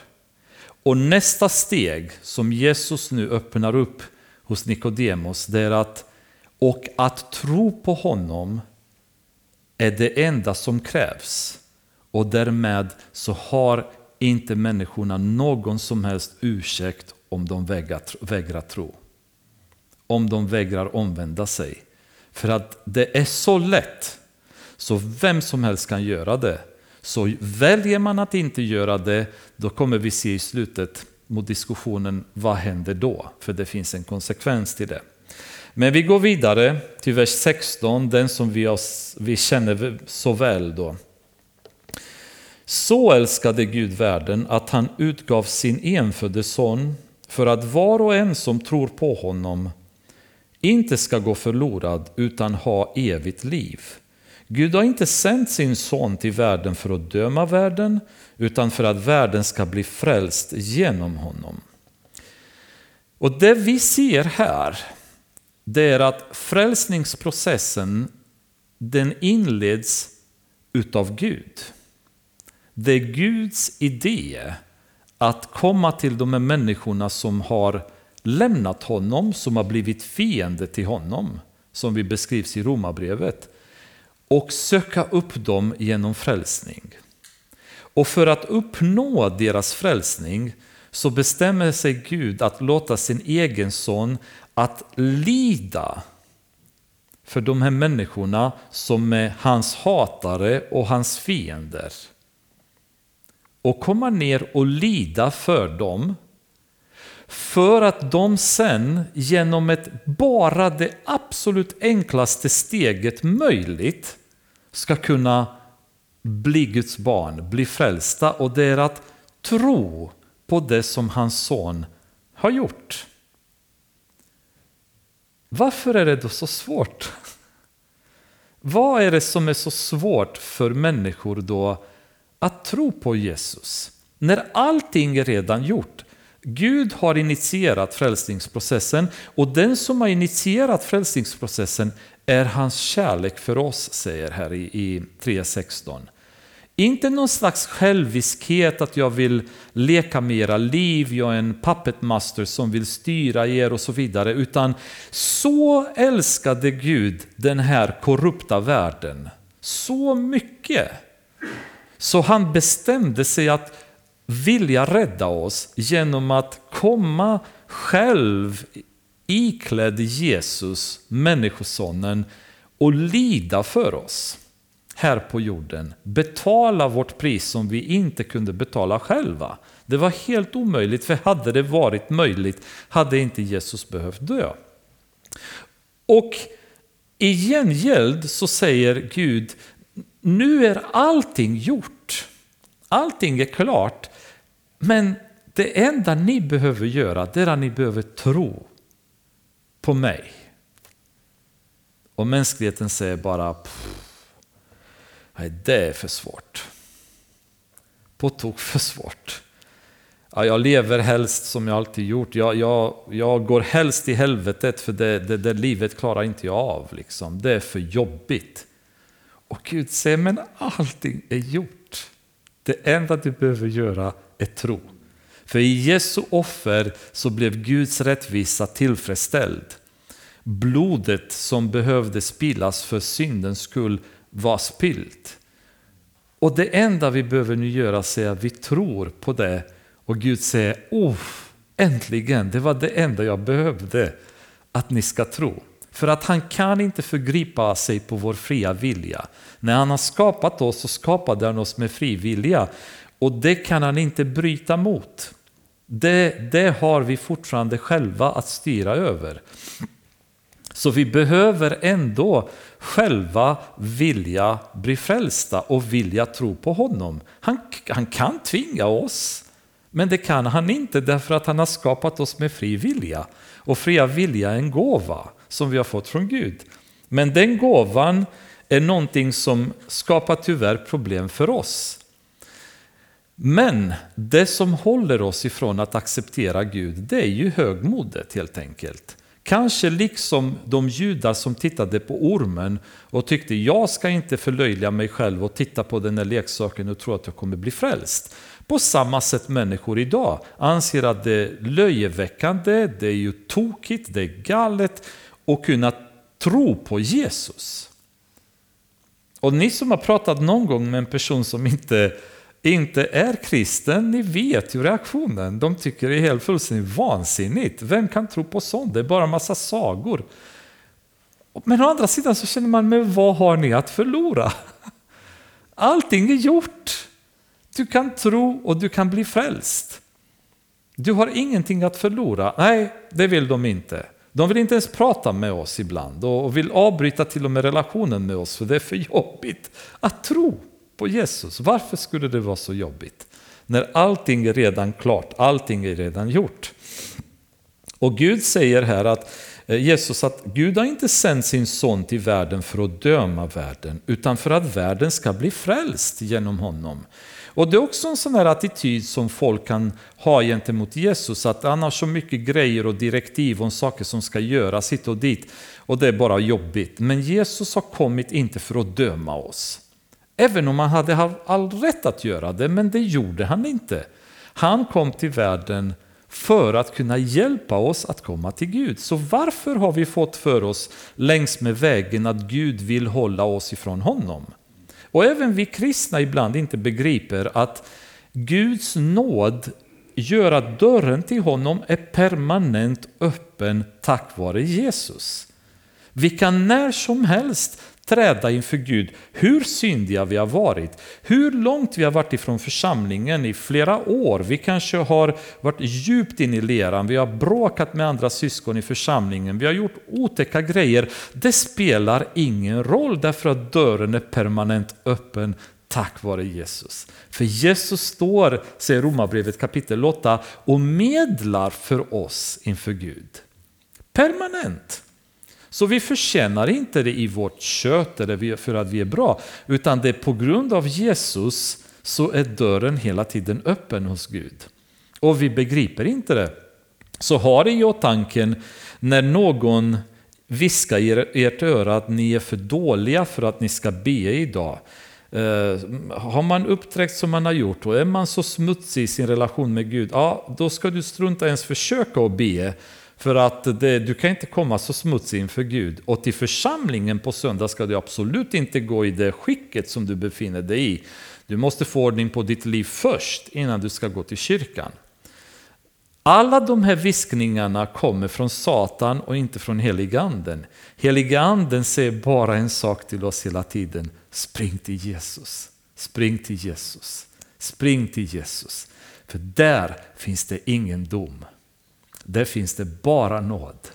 Speaker 1: Och nästa steg som Jesus nu öppnar upp hos Nikodemos, det är att och att tro på honom är det enda som krävs. Och därmed så har inte människorna någon som helst ursäkt om de vägrar, vägrar tro. Om de vägrar omvända sig. För att det är så lätt så vem som helst kan göra det. Så väljer man att inte göra det, då kommer vi se i slutet mot diskussionen, vad händer då? För det finns en konsekvens till det. Men vi går vidare till vers 16, den som vi, har, vi känner så väl då. Så älskade Gud världen att han utgav sin enfödde son för att var och en som tror på honom inte ska gå förlorad utan ha evigt liv. Gud har inte sänt sin son till världen för att döma världen, utan för att världen ska bli frälst genom honom. Och det vi ser här, det är att frälsningsprocessen den inleds utav Gud. Det är Guds idé att komma till de här människorna som har lämnat honom, som har blivit fiende till honom, som vi beskrivs i Romarbrevet och söka upp dem genom frälsning. Och för att uppnå deras frälsning så bestämmer sig Gud att låta sin egen son att lida för de här människorna som är hans hatare och hans fiender. Och komma ner och lida för dem för att de sen genom ett bara det absolut enklaste steget möjligt ska kunna bli Guds barn, bli frälsta och det är att tro på det som hans son har gjort. Varför är det då så svårt? Vad är det som är så svårt för människor då att tro på Jesus? När allting är redan gjort. Gud har initierat frälsningsprocessen och den som har initierat frälsningsprocessen är hans kärlek för oss, säger här i, i 3.16. Inte någon slags själviskhet att jag vill leka med era liv, jag är en puppet master som vill styra er och så vidare, utan så älskade Gud den här korrupta världen så mycket. Så han bestämde sig att vilja rädda oss genom att komma själv iklädd Jesus, Människosonen, och lida för oss här på jorden. Betala vårt pris som vi inte kunde betala själva. Det var helt omöjligt, för hade det varit möjligt hade inte Jesus behövt dö. Och i gengäld så säger Gud, nu är allting gjort. Allting är klart. Men det enda ni behöver göra, det är att ni behöver tro på mig. Och mänskligheten säger bara, nej det är för svårt. På tok för svårt. Ja, jag lever helst som jag alltid gjort. Jag, jag, jag går helst i helvetet för det, det, det livet klarar inte jag av. Liksom. Det är för jobbigt. Och Gud säger, men allting är gjort. Det enda du behöver göra är tro. För i Jesu offer så blev Guds rättvisa tillfredsställd. Blodet som behövde spillas för syndens skull var spilt. Och det enda vi behöver nu göra är att vi tror på det och Gud säger, oh, äntligen, det var det enda jag behövde, att ni ska tro. För att han kan inte förgripa sig på vår fria vilja. När han har skapat oss så skapade han oss med fri vilja. Och det kan han inte bryta mot. Det, det har vi fortfarande själva att styra över. Så vi behöver ändå själva vilja bli frälsta och vilja tro på honom. Han, han kan tvinga oss, men det kan han inte därför att han har skapat oss med fri vilja. Och fria vilja är en gåva som vi har fått från Gud. Men den gåvan är någonting som skapar tyvärr problem för oss. Men det som håller oss ifrån att acceptera Gud, det är ju högmodet helt enkelt. Kanske liksom de judar som tittade på ormen och tyckte jag ska inte förlöjliga mig själv och titta på den här leksaken och tro att jag kommer bli frälst. På samma sätt människor idag anser att det är löjeväckande, det är ju tokigt, det är galet att kunna tro på Jesus. Och ni som har pratat någon gång med en person som inte inte är kristen, ni vet ju reaktionen. De tycker det är helt fullständigt vansinnigt. Vem kan tro på sånt? Det är bara en massa sagor. Men å andra sidan så känner man, men vad har ni att förlora? <laughs> Allting är gjort. Du kan tro och du kan bli frälst. Du har ingenting att förlora. Nej, det vill de inte. De vill inte ens prata med oss ibland och vill avbryta till och med relationen med oss för det är för jobbigt att tro på Jesus. Varför skulle det vara så jobbigt? När allting är redan klart, allting är redan gjort. Och Gud säger här att eh, Jesus att Gud har inte sänt sin son till världen för att döma världen, utan för att världen ska bli frälst genom honom. Och det är också en sån här attityd som folk kan ha gentemot Jesus, att han har så mycket grejer och direktiv om saker som ska göras hit och dit, och det är bara jobbigt. Men Jesus har kommit inte för att döma oss, Även om han hade all rätt att göra det, men det gjorde han inte. Han kom till världen för att kunna hjälpa oss att komma till Gud. Så varför har vi fått för oss längs med vägen att Gud vill hålla oss ifrån honom? Och även vi kristna ibland inte begriper att Guds nåd gör att dörren till honom är permanent öppen tack vare Jesus. Vi kan när som helst träda inför Gud, hur syndiga vi har varit, hur långt vi har varit ifrån församlingen i flera år. Vi kanske har varit djupt in i leran, vi har bråkat med andra syskon i församlingen, vi har gjort otäcka grejer. Det spelar ingen roll därför att dörren är permanent öppen tack vare Jesus. För Jesus står, säger Romarbrevet kapitel 8, och medlar för oss inför Gud. Permanent. Så vi förtjänar inte det i vårt kött eller för att vi är bra, utan det är på grund av Jesus så är dörren hela tiden öppen hos Gud. Och vi begriper inte det. Så ha det i åtanke när någon viskar i ert öra att ni är för dåliga för att ni ska be idag. Eh, har man uppträckt som man har gjort och är man så smutsig i sin relation med Gud, ja då ska du strunta ens försöka att be. För att det, du kan inte komma så smutsig inför Gud. Och till församlingen på söndag ska du absolut inte gå i det skicket som du befinner dig i. Du måste få ordning på ditt liv först innan du ska gå till kyrkan. Alla de här viskningarna kommer från Satan och inte från heliganden. Heliganden säger bara en sak till oss hela tiden. Spring till Jesus. Spring till Jesus. Spring till Jesus. För där finns det ingen dom. Där finns det bara nåd.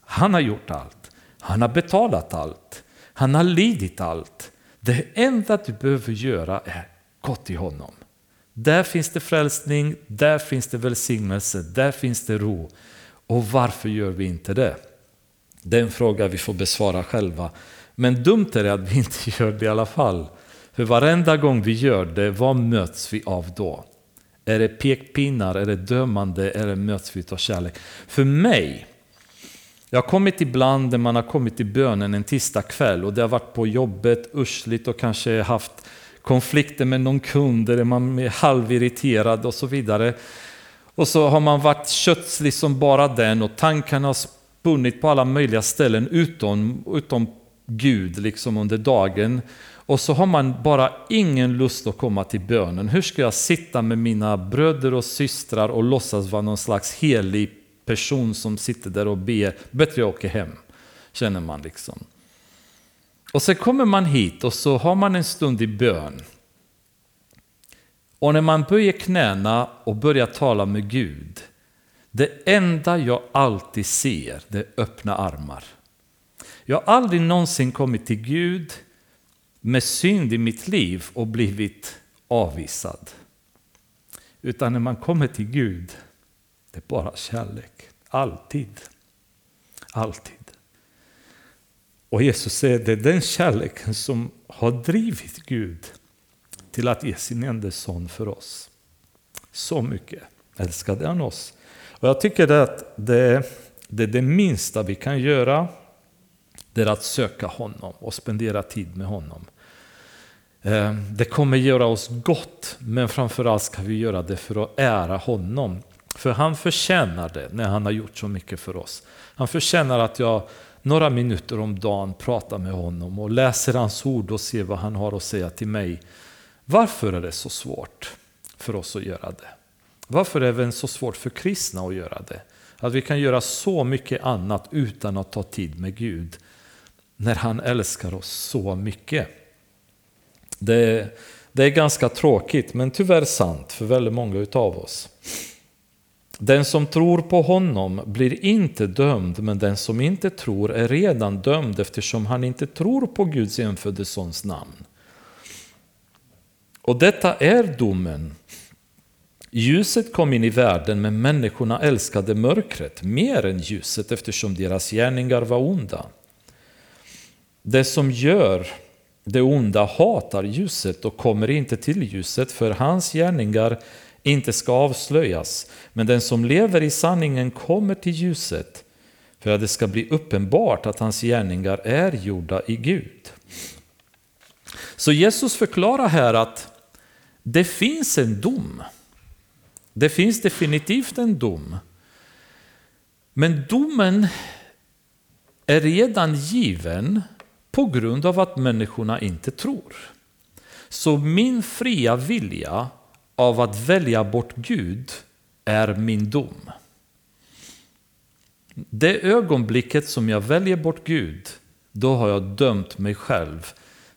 Speaker 1: Han har gjort allt. Han har betalat allt. Han har lidit allt. Det enda du behöver göra är gå till honom. Där finns det frälsning, där finns det välsignelse, där finns det ro. Och varför gör vi inte det? Det är en fråga vi får besvara själva. Men dumt är det att vi inte <laughs> gör det i alla fall. För varenda gång vi gör det, vad möts vi av då? Är det pekpinnar, är det dömande eller möts vi av kärlek? För mig, jag har kommit ibland när man har kommit till bönen en tisdag kväll och det har varit på jobbet, ursligt och kanske haft konflikter med någon kund eller man är halvirriterad och så vidare. Och så har man varit kötslig som bara den och tankarna har spunnit på alla möjliga ställen utom, utom Gud liksom under dagen. Och så har man bara ingen lust att komma till bönen. Hur ska jag sitta med mina bröder och systrar och låtsas vara någon slags helig person som sitter där och ber? Bättre jag åker hem, känner man liksom. Och sen kommer man hit och så har man en stund i bön. Och när man böjer knäna och börjar tala med Gud, det enda jag alltid ser, det är öppna armar. Jag har aldrig någonsin kommit till Gud med synd i mitt liv och blivit avvisad. Utan när man kommer till Gud, det är bara kärlek. Alltid. Alltid. Och Jesus säger det är den kärleken som har drivit Gud till att ge sin enda son för oss. Så mycket älskade han oss. Och jag tycker att det, det är det minsta vi kan göra det är att söka honom och spendera tid med honom. Eh, det kommer göra oss gott, men framförallt ska vi göra det för att ära honom. För han förtjänar det när han har gjort så mycket för oss. Han förtjänar att jag några minuter om dagen pratar med honom och läser hans ord och ser vad han har att säga till mig. Varför är det så svårt för oss att göra det? Varför är det så svårt för kristna att göra det? Att vi kan göra så mycket annat utan att ta tid med Gud när han älskar oss så mycket. Det, det är ganska tråkigt men tyvärr sant för väldigt många utav oss. Den som tror på honom blir inte dömd, men den som inte tror är redan dömd eftersom han inte tror på Guds enfödde sons namn. Och detta är domen. Ljuset kom in i världen, men människorna älskade mörkret mer än ljuset eftersom deras gärningar var onda. Det som gör det onda hatar ljuset och kommer inte till ljuset för hans gärningar inte ska avslöjas. Men den som lever i sanningen kommer till ljuset för att det ska bli uppenbart att hans gärningar är gjorda i Gud. Så Jesus förklarar här att det finns en dom. Det finns definitivt en dom. Men domen är redan given på grund av att människorna inte tror. Så min fria vilja av att välja bort Gud är min dom. Det ögonblicket som jag väljer bort Gud, då har jag dömt mig själv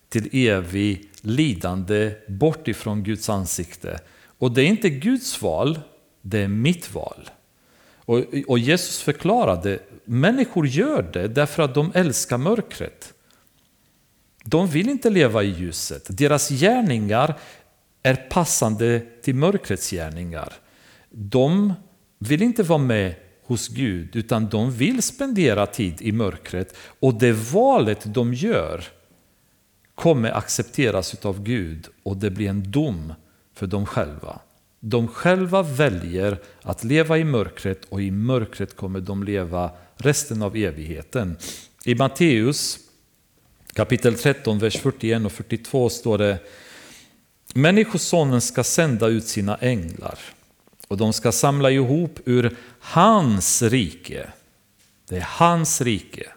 Speaker 1: till evig lidande bort ifrån Guds ansikte. Och det är inte Guds val, det är mitt val. Och, och Jesus förklarade, människor gör det därför att de älskar mörkret. De vill inte leva i ljuset. Deras gärningar är passande till mörkrets gärningar. De vill inte vara med hos Gud utan de vill spendera tid i mörkret och det valet de gör kommer accepteras av Gud och det blir en dom för dem själva. De själva väljer att leva i mörkret och i mörkret kommer de leva resten av evigheten. I Matteus kapitel 13, vers 41 och 42 står det Människosonen ska sända ut sina änglar och de ska samla ihop ur hans rike. Det är hans rike.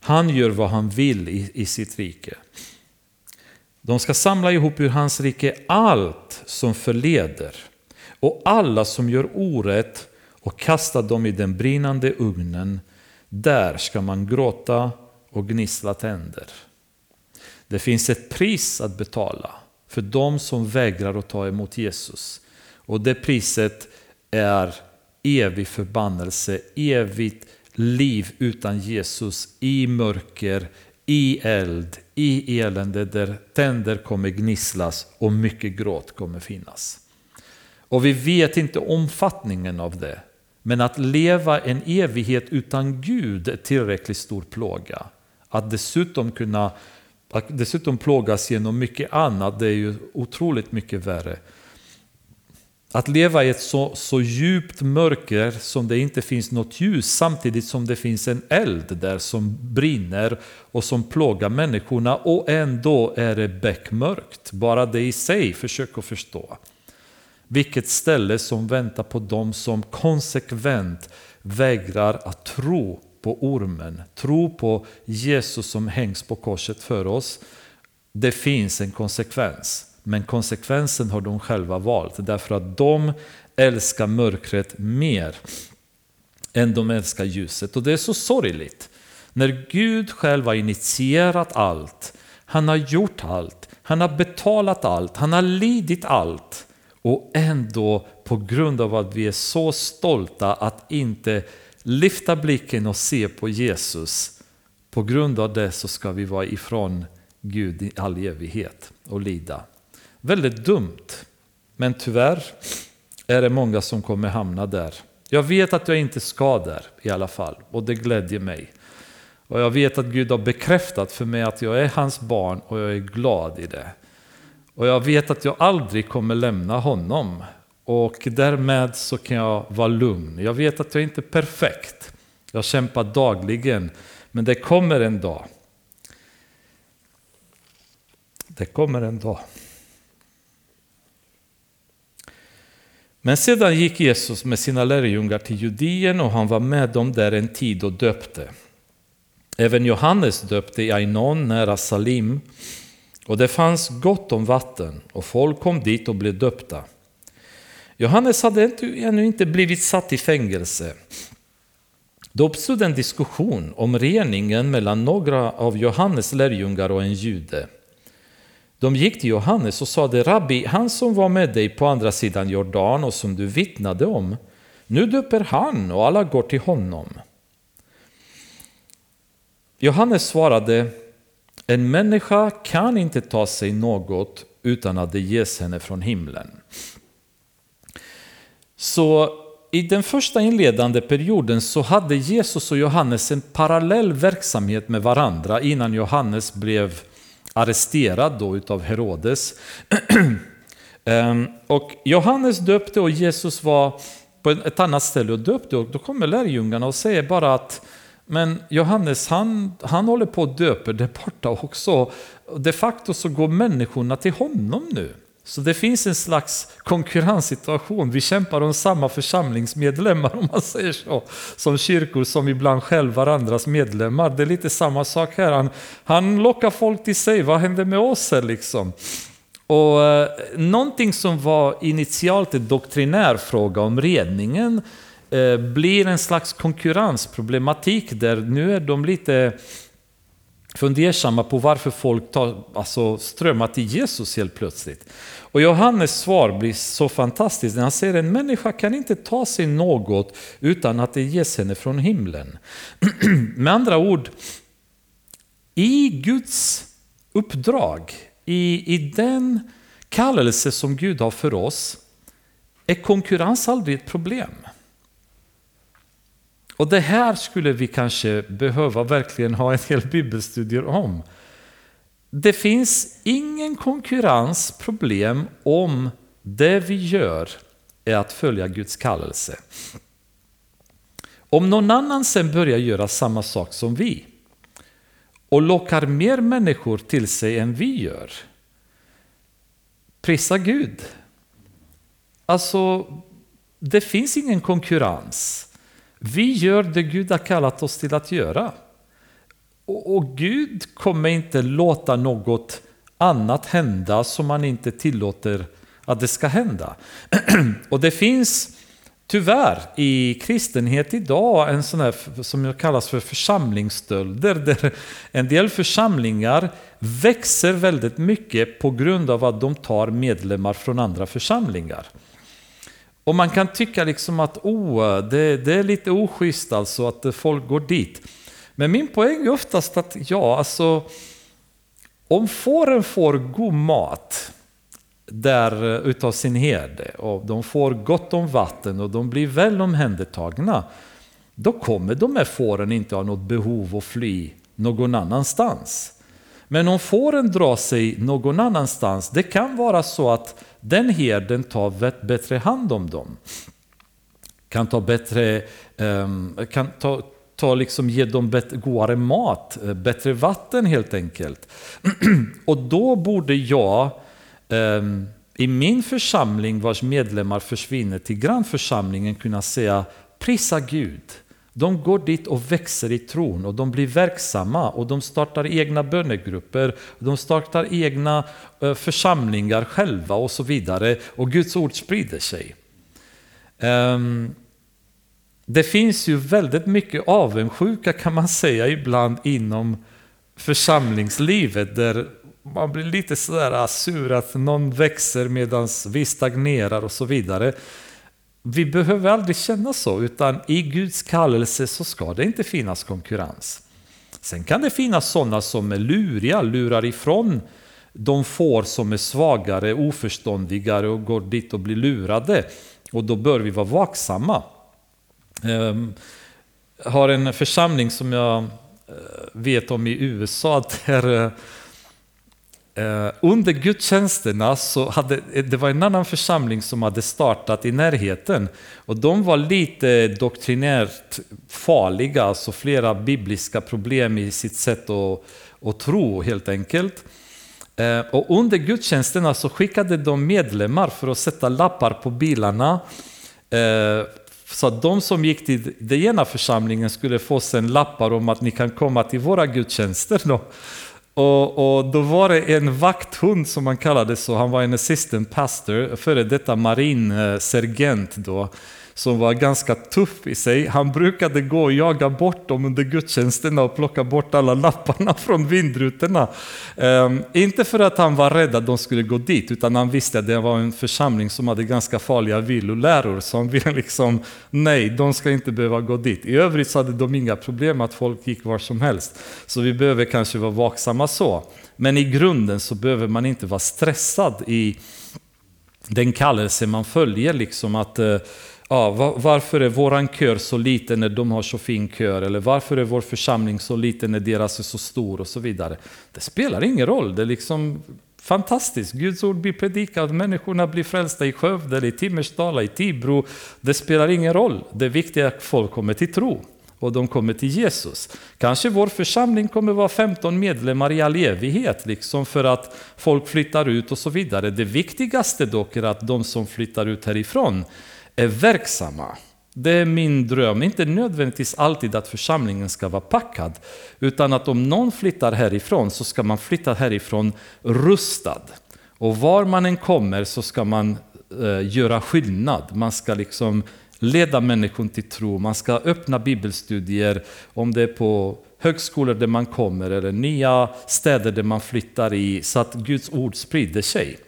Speaker 1: Han gör vad han vill i, i sitt rike. De ska samla ihop ur hans rike allt som förleder och alla som gör orätt och kasta dem i den brinnande ugnen. Där ska man gråta och gnissla tänder. Det finns ett pris att betala för de som vägrar att ta emot Jesus. Och det priset är evig förbannelse, evigt liv utan Jesus i mörker, i eld, i elände där tänder kommer gnisslas och mycket gråt kommer finnas. Och vi vet inte omfattningen av det. Men att leva en evighet utan Gud är tillräckligt stor plåga. Att dessutom kunna att dessutom plågas genom mycket annat, det är ju otroligt mycket värre. Att leva i ett så, så djupt mörker som det inte finns något ljus samtidigt som det finns en eld där som brinner och som plågar människorna och ändå är det beckmörkt. Bara det i sig, försök att förstå. Vilket ställe som väntar på dem som konsekvent vägrar att tro på ormen, tro på Jesus som hängs på korset för oss. Det finns en konsekvens. Men konsekvensen har de själva valt därför att de älskar mörkret mer än de älskar ljuset. Och det är så sorgligt. När Gud själv har initierat allt, han har gjort allt, han har betalat allt, han har lidit allt. Och ändå på grund av att vi är så stolta att inte lyfta blicken och se på Jesus. På grund av det så ska vi vara ifrån Gud i all evighet och lida. Väldigt dumt. Men tyvärr är det många som kommer hamna där. Jag vet att jag inte ska där i alla fall och det glädjer mig. Och jag vet att Gud har bekräftat för mig att jag är hans barn och jag är glad i det. Och jag vet att jag aldrig kommer lämna honom. Och därmed så kan jag vara lugn. Jag vet att jag inte är perfekt. Jag kämpar dagligen. Men det kommer en dag. Det kommer en dag. Men sedan gick Jesus med sina lärjungar till Judeen och han var med dem där en tid och döpte. Även Johannes döpte i Ainon nära Salim och det fanns gott om vatten och folk kom dit och blev döpta. Johannes hade ännu inte blivit satt i fängelse. Då uppstod en diskussion om reningen mellan några av Johannes lärjungar och en jude. De gick till Johannes och sade, Rabbi, han som var med dig på andra sidan Jordan och som du vittnade om, nu döper han och alla går till honom. Johannes svarade, en människa kan inte ta sig något utan att det ges henne från himlen. Så i den första inledande perioden så hade Jesus och Johannes en parallell verksamhet med varandra innan Johannes blev arresterad då utav Herodes. <clears throat> Ehm, och Johannes döpte och Jesus var på ett annat ställe och döpte och då kommer lärjungarna och säger bara att men Johannes han, han håller på att döpa där borta också. De facto så går människorna till honom nu. Så det finns en slags konkurrenssituation. Vi kämpar om samma församlingsmedlemmar <laughs> om man säger så. Som kyrkor som ibland själv varandras medlemmar. Det är lite samma sak här. Han, han lockar folk till sig. Vad händer med oss här liksom? Och eh, någonting som var initialt en doktrinär fråga om redningen eh, blir en slags konkurrensproblematik där nu är de lite fundersamma på varför folk tar, alltså, strömmar till Jesus helt plötsligt. Och Johannes svar blir så fantastiskt när han säger att en människa kan inte ta sig något utan att det ges henne från himlen. <clears throat> Med andra ord, i Guds uppdrag, i, i den kallelse som Gud har för oss, är konkurrens aldrig ett problem. Och det här skulle vi kanske behöva verkligen ha en hel bibelstudier om. Det finns ingen konkurrensproblem om det vi gör är att följa Guds kallelse. Om någon annan sen börjar göra samma sak som vi och lockar mer människor till sig än vi gör, prisa Gud. Alltså, det finns ingen konkurrens. Vi gör det Gud har kallat oss till att göra. Och, och Gud kommer inte låta något annat hända som man inte tillåter att det ska hända. <clears throat> och det finns tyvärr i kristenhet idag en sån här som kallas för församlingsstölder där en del församlingar växer väldigt mycket på grund av att de tar medlemmar från andra församlingar. Och man kan tycka liksom att oh, det, det är lite oschysst alltså att eh, folk går dit. Men min poäng är oftast att ja, alltså om fåren får god mat där eh, utav sin herde och de får gott om vatten och de blir väl omhändertagna, då kommer de här fåren inte ha något behov att fly någon annanstans. Men om fåren drar sig någon annanstans, det kan vara så att den herden tar bättre hand om dem. Kan ta bättre, ehm, kan ta, ta liksom, ge dem bättre, godare mat, eh, bättre vatten helt enkelt. <clears throat> Och då borde jag ehm, i min församling vars medlemmar försvinner till grannförsamlingen kunna säga prisa Gud. De går dit och växer i tron och de blir verksamma och de startar egna bönegrupper, de startar egna eh, församlingar själva och så vidare och Guds ord sprider sig. Ehm, det finns ju väldigt mycket avundsjuka kan man säga ibland inom församlingslivet där man blir lite sådär sur att någon växer medan vi stagnerar och så vidare. Vi behöver aldrig känna så, utan i Guds kallelse så ska det inte finnas konkurrens. Sen kan det finnas sådana som är luriga, lurar ifrån de får som är svagare, oförståndigare och går dit och blir lurade. Och då bör vi vara vaksamma. Jag har en församling som jag eh, vet om i USA där Eh, under gudstjänsterna så hade eh, det var en annan församling som hade startat i närheten och de var lite doktrinärt farliga, alltså flera bibliska problem i sitt sätt att, att tro helt enkelt. Eh, och under gudstjänsterna så skickade de medlemmar för att sätta lappar på bilarna eh, så att de som gick till den ena församlingen skulle få sen lappar om att ni kan komma till våra gudstjänster. Då. Och, och, då var det en vakthund som man kallade så, han var en assistant pastor, före detta marinsergent då som var ganska tuff i sig. Han brukade gå och jaga bort dem under gudstjänsterna och plocka bort alla lapparna <laughs> från vindrutorna. Um, inte för att han var rädd att de skulle gå dit, utan han visste att det var en församling som hade ganska farliga villoläror. Så han ville liksom, nej, de ska inte behöva gå dit. I övrigt så hade de inga problem att folk gick var som helst. Så vi behöver kanske vara vaksamma så. Men i grunden så behöver man inte vara stressad i den kallelse man följer. Liksom att eh, ja, varför är våran kör så liten när de har så fin kör? Eller varför är vår församling så liten när deras är så stor? Och så vidare. Det spelar ingen roll. Det är liksom fantastiskt. Guds ord blir predikat, människorna blir frälsta i Skövde, i Timmersdala, i Tibro. Det spelar ingen roll. Det viktiga är att folk kommer till tro. och de kommer till Jesus. Kanske vår församling kommer vara 15 medlemmar i all evighet, liksom för att folk flyttar ut och så vidare. Det viktigaste dock är att de som flyttar ut härifrån är verksamma. Det är min dröm, inte nödvändigtvis alltid att församlingen ska vara packad, utan att om någon flyttar härifrån så ska man flytta härifrån rustad. Och var man än kommer så ska man eh, göra skillnad. Man ska liksom leda människor till tro, man ska öppna bibelstudier, om det är på högskolor där man kommer eller nya städer där man flyttar i, så att Guds ord sprider sig.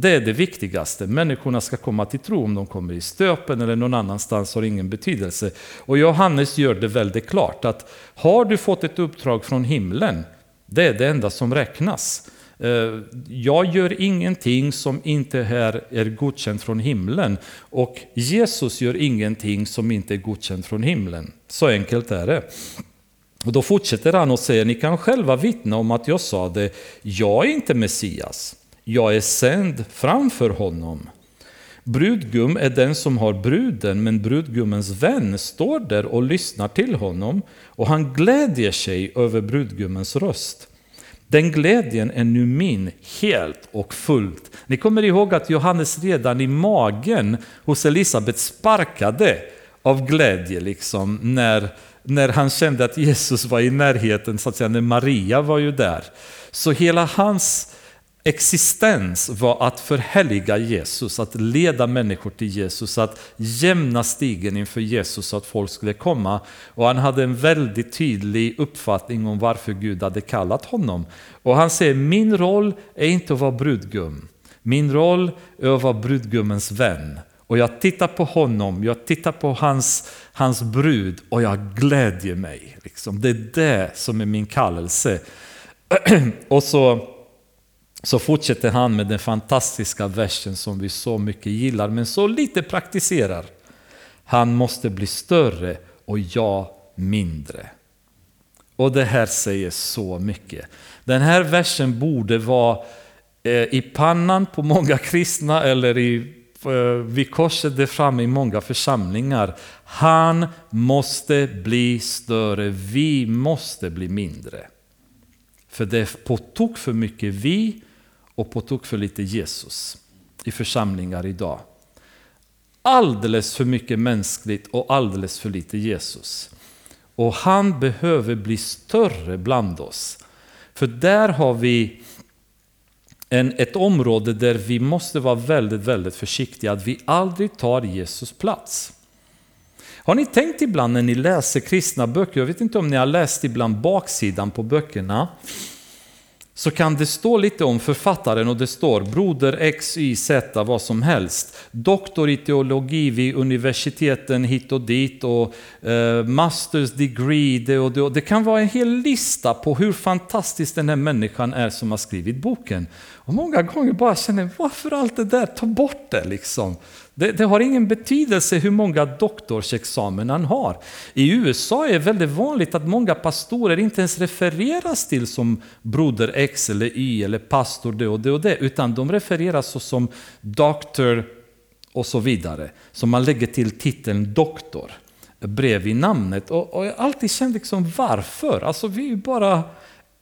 Speaker 1: Det är det viktigaste. Människorna ska komma till tro. Om de kommer i stöpen eller någon annanstans har ingen betydelse. Och Johannes gör det väldigt klart att har du fått ett uppdrag från himlen, det är det enda som räknas. Eh, jag gör ingenting som inte här är godkänt från himlen. Och Jesus gör ingenting som inte är godkänt från himlen. Så enkelt är det. Och då fortsätter han och säger, ni kan själva vittna om att jag sa det, jag är inte Messias jag är sänd framför honom. Brudgum är den som har bruden, men brudgummens vän står där och lyssnar till honom och han glädjer sig över brudgummens röst. Den glädjen är nu min helt och fullt. Ni kommer ihåg att Johannes redan i magen hos Elisabet sparkade av glädje liksom när, när han kände att Jesus var i närheten, så att säga, när Maria var ju där. Så hela hans existens var att förhärliga Jesus, att leda människor till Jesus, att jämna stigen inför Jesus så att folk skulle komma. Och han hade en väldigt tydlig uppfattning om varför Gud hade kallat honom. Och han säger, min roll är inte att vara brudgum. Min roll är att vara brudgummens vän. Och jag tittar på honom, jag tittar på hans, hans brud och jag glädjer mig. Liksom. Det är det som är min kallelse. <clears throat> och så så fortsätter han med den fantastiska versen som vi så mycket gillar men så lite praktiserar. Han måste bli större och jag mindre. Och det här säger så mycket. Den här versen borde vara eh, i pannan på många kristna eller i, eh, vid korset där framme i många församlingar. Han måste bli större, vi måste bli mindre. För det är på tok för mycket vi och på tok för lite Jesus i församlingar idag. Alldeles för mycket mänskligt och alldeles för lite Jesus. Och han behöver bli större bland oss. För där har vi en, ett område där vi måste vara väldigt, väldigt försiktiga att vi aldrig tar Jesus plats. Har ni tänkt ibland när ni läser kristna böcker, jag vet inte om ni har läst ibland baksidan på böckerna, så kan det stå lite om författaren och det står broder X, Y, Z, vad som helst. Doktor i teologi vid universiteten hit och dit och eh, masters degree. Det, och det, det kan vara en hel lista på hur fantastisk den här människan är som har skrivit boken. Och många gånger bara känner varför allt det där, ta bort det liksom. Det, det, har ingen betydelse hur många doktorsexamen han har. I USA är det väldigt vanligt att många pastorer inte ens refereras till som broder X eller Y eller pastor det och det och det, utan de refereras som doktor och så vidare. Så man lägger till titeln doktor bredvid namnet. Och, och jag har alltid känt liksom varför? Alltså vi är bara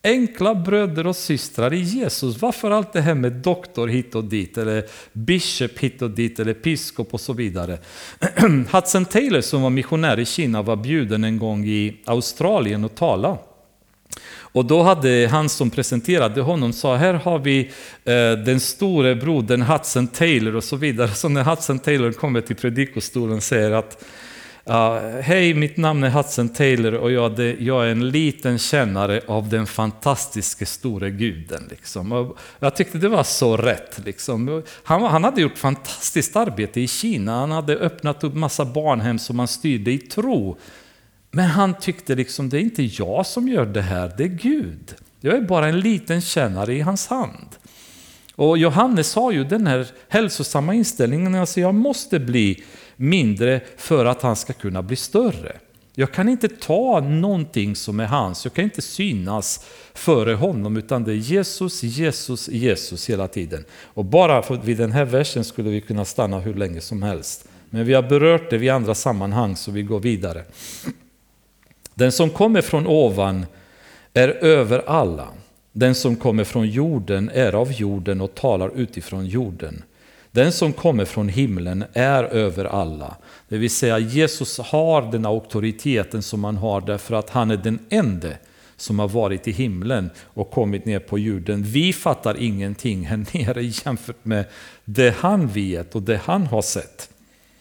Speaker 1: enkla bröder och systrar i Jesus. Varför allt det här med doktor hit och dit, eller bishop hit och dit, eller biskop och så vidare. <clears throat> Hudson Taylor som var missionär i Kina var bjuden en gång i Australien och tala. Och då hade han som presenterade honom sa, här har vi eh, den store brodern Hudson Taylor och så vidare. Så när Hudson Taylor kommer till predikostolen säger att Uh, Hej, mitt namn är Hudson Taylor och jag, det, jag, är en liten kännare av den fantastiska store guden. Liksom. jag tyckte det var så rätt. Liksom. Han, han, hade gjort fantastiskt arbete i Kina. Han hade öppnat upp massa barnhem som han styrde i tro. Men han tyckte liksom, det är inte jag som gör det här, det är Gud. Jag är bara en liten kännare i hans hand. Och Johannes har ju den här hälsosamma inställningen, alltså jag måste bli mindre för att han ska kunna bli större. Jag kan inte ta någonting som är hans, jag kan inte synas före honom utan det är Jesus, Jesus, Jesus hela tiden. Och bara vid den här versen skulle vi kunna stanna hur länge som helst. Men vi har berört det vid andra sammanhang så vi går vidare. Den som kommer från ovan är över alla. Den som kommer från jorden är av jorden och talar utifrån jorden. Den som kommer från himlen är över alla. Det vill säga Jesus har den auktoriteten som han har därför att han är den enda som har varit i himlen och kommit ner på jorden. Vi fattar ingenting här <laughs> nere jämfört med det han vet och det han har sett.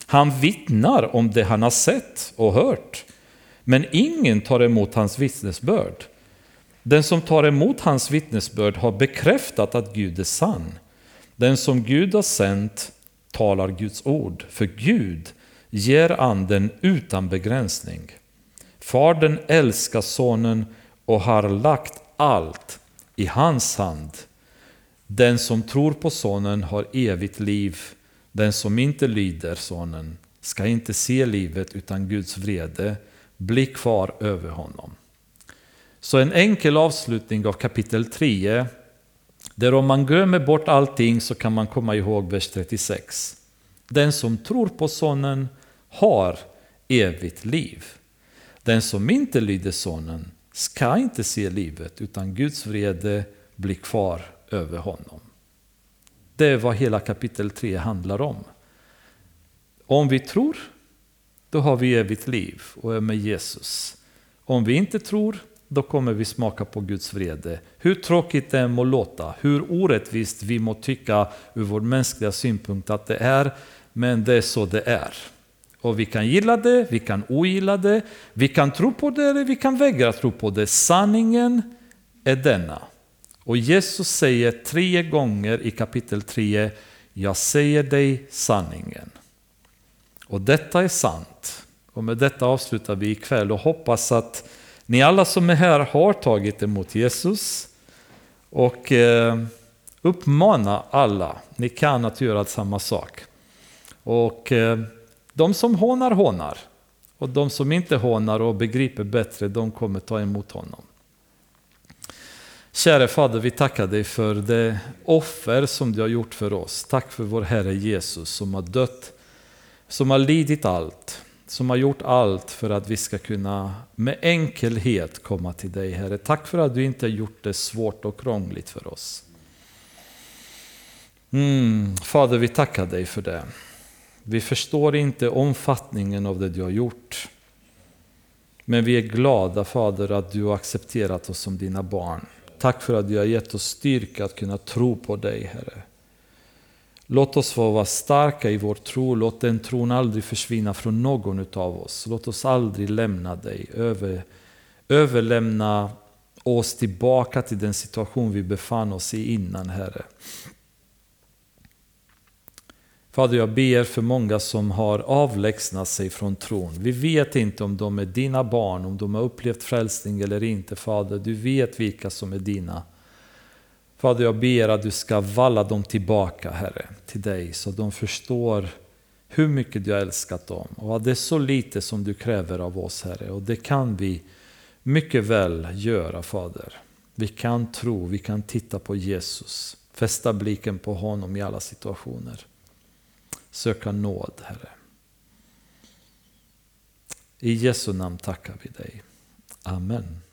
Speaker 1: Han vittnar om det han har sett och hört. Men ingen tar emot hans vittnesbörd. Den som tar emot hans vittnesbörd har bekräftat att Gud är sann. Den som Gud har sänt talar Guds ord, för Gud ger anden utan begränsning. Fadern älskar sonen och har lagt allt i hans hand. Den som tror på sonen har evigt liv. Den som inte lyder sonen ska inte se livet utan Guds vrede bli kvar över honom. Så en enkel avslutning av kapitel 3 där om man glömmer bort allting så kan man komma ihåg vers 36. Den som tror på Sonen har evigt liv. Den som inte lyder Sonen ska inte se livet utan Guds vrede blir kvar över honom. Det är vad hela kapitel 3 handlar om. Om vi tror, då har vi evigt liv och är med Jesus. Om vi inte tror, då kommer vi smaka på Guds vrede. Hur tråkigt det än må låta, hur orättvist vi må tycka ur vår mänskliga synpunkt att det är, men det är så det är. Och vi kan gilla det, vi kan ogilla det, vi kan tro på det eller vi kan vägra tro på det. Sanningen är denna. Och Jesus säger tre gånger i kapitel 3, jag säger dig sanningen. Och detta är sant. Och med detta avslutar vi ikväll och hoppas att ni alla som är här har tagit emot Jesus och eh, uppmana alla, ni kan att göra samma sak. Och eh, de som hånar, hånar. Och de som inte hånar och begriper bättre, de kommer ta emot honom. Käre Fader, vi tackar dig för det offer som du har gjort för oss. Tack för vår Herre Jesus som har dött, som har lidit allt som har gjort allt för att vi ska kunna med enkelhet komma till dig Herre. Tack för att du inte har gjort det svårt och krångligt för oss. Mm, Fader, vi tackar dig för det. Vi förstår inte omfattningen av det du har gjort. Men vi är glada Fader att du har accepterat oss som dina barn. Tack för att du har gett oss styrka att kunna tro på dig Herre. Låt oss få vara starka i vår tro. Låt den tron aldrig försvinna från någon av oss. Låt oss aldrig lämna dig. Över, överlämna oss tillbaka till den situation vi befann oss i innan, Herre. Fader, jag ber för många som har avlägsnat sig från tron. Vi vet inte om de är dina barn, om de har upplevt frälsning eller inte. Fader, du vet vilka som är dina. Fader, jag ber att du ska valla dem tillbaka, Herre, till dig, så de förstår hur mycket du har älskat dem och att det är så lite som du kräver av oss, Herre. Och det kan vi mycket väl göra, Fader. Vi kan tro, vi kan titta på Jesus, fästa blicken på honom i alla situationer. Söka nåd, Herre. I Jesu namn tackar vi dig. Amen.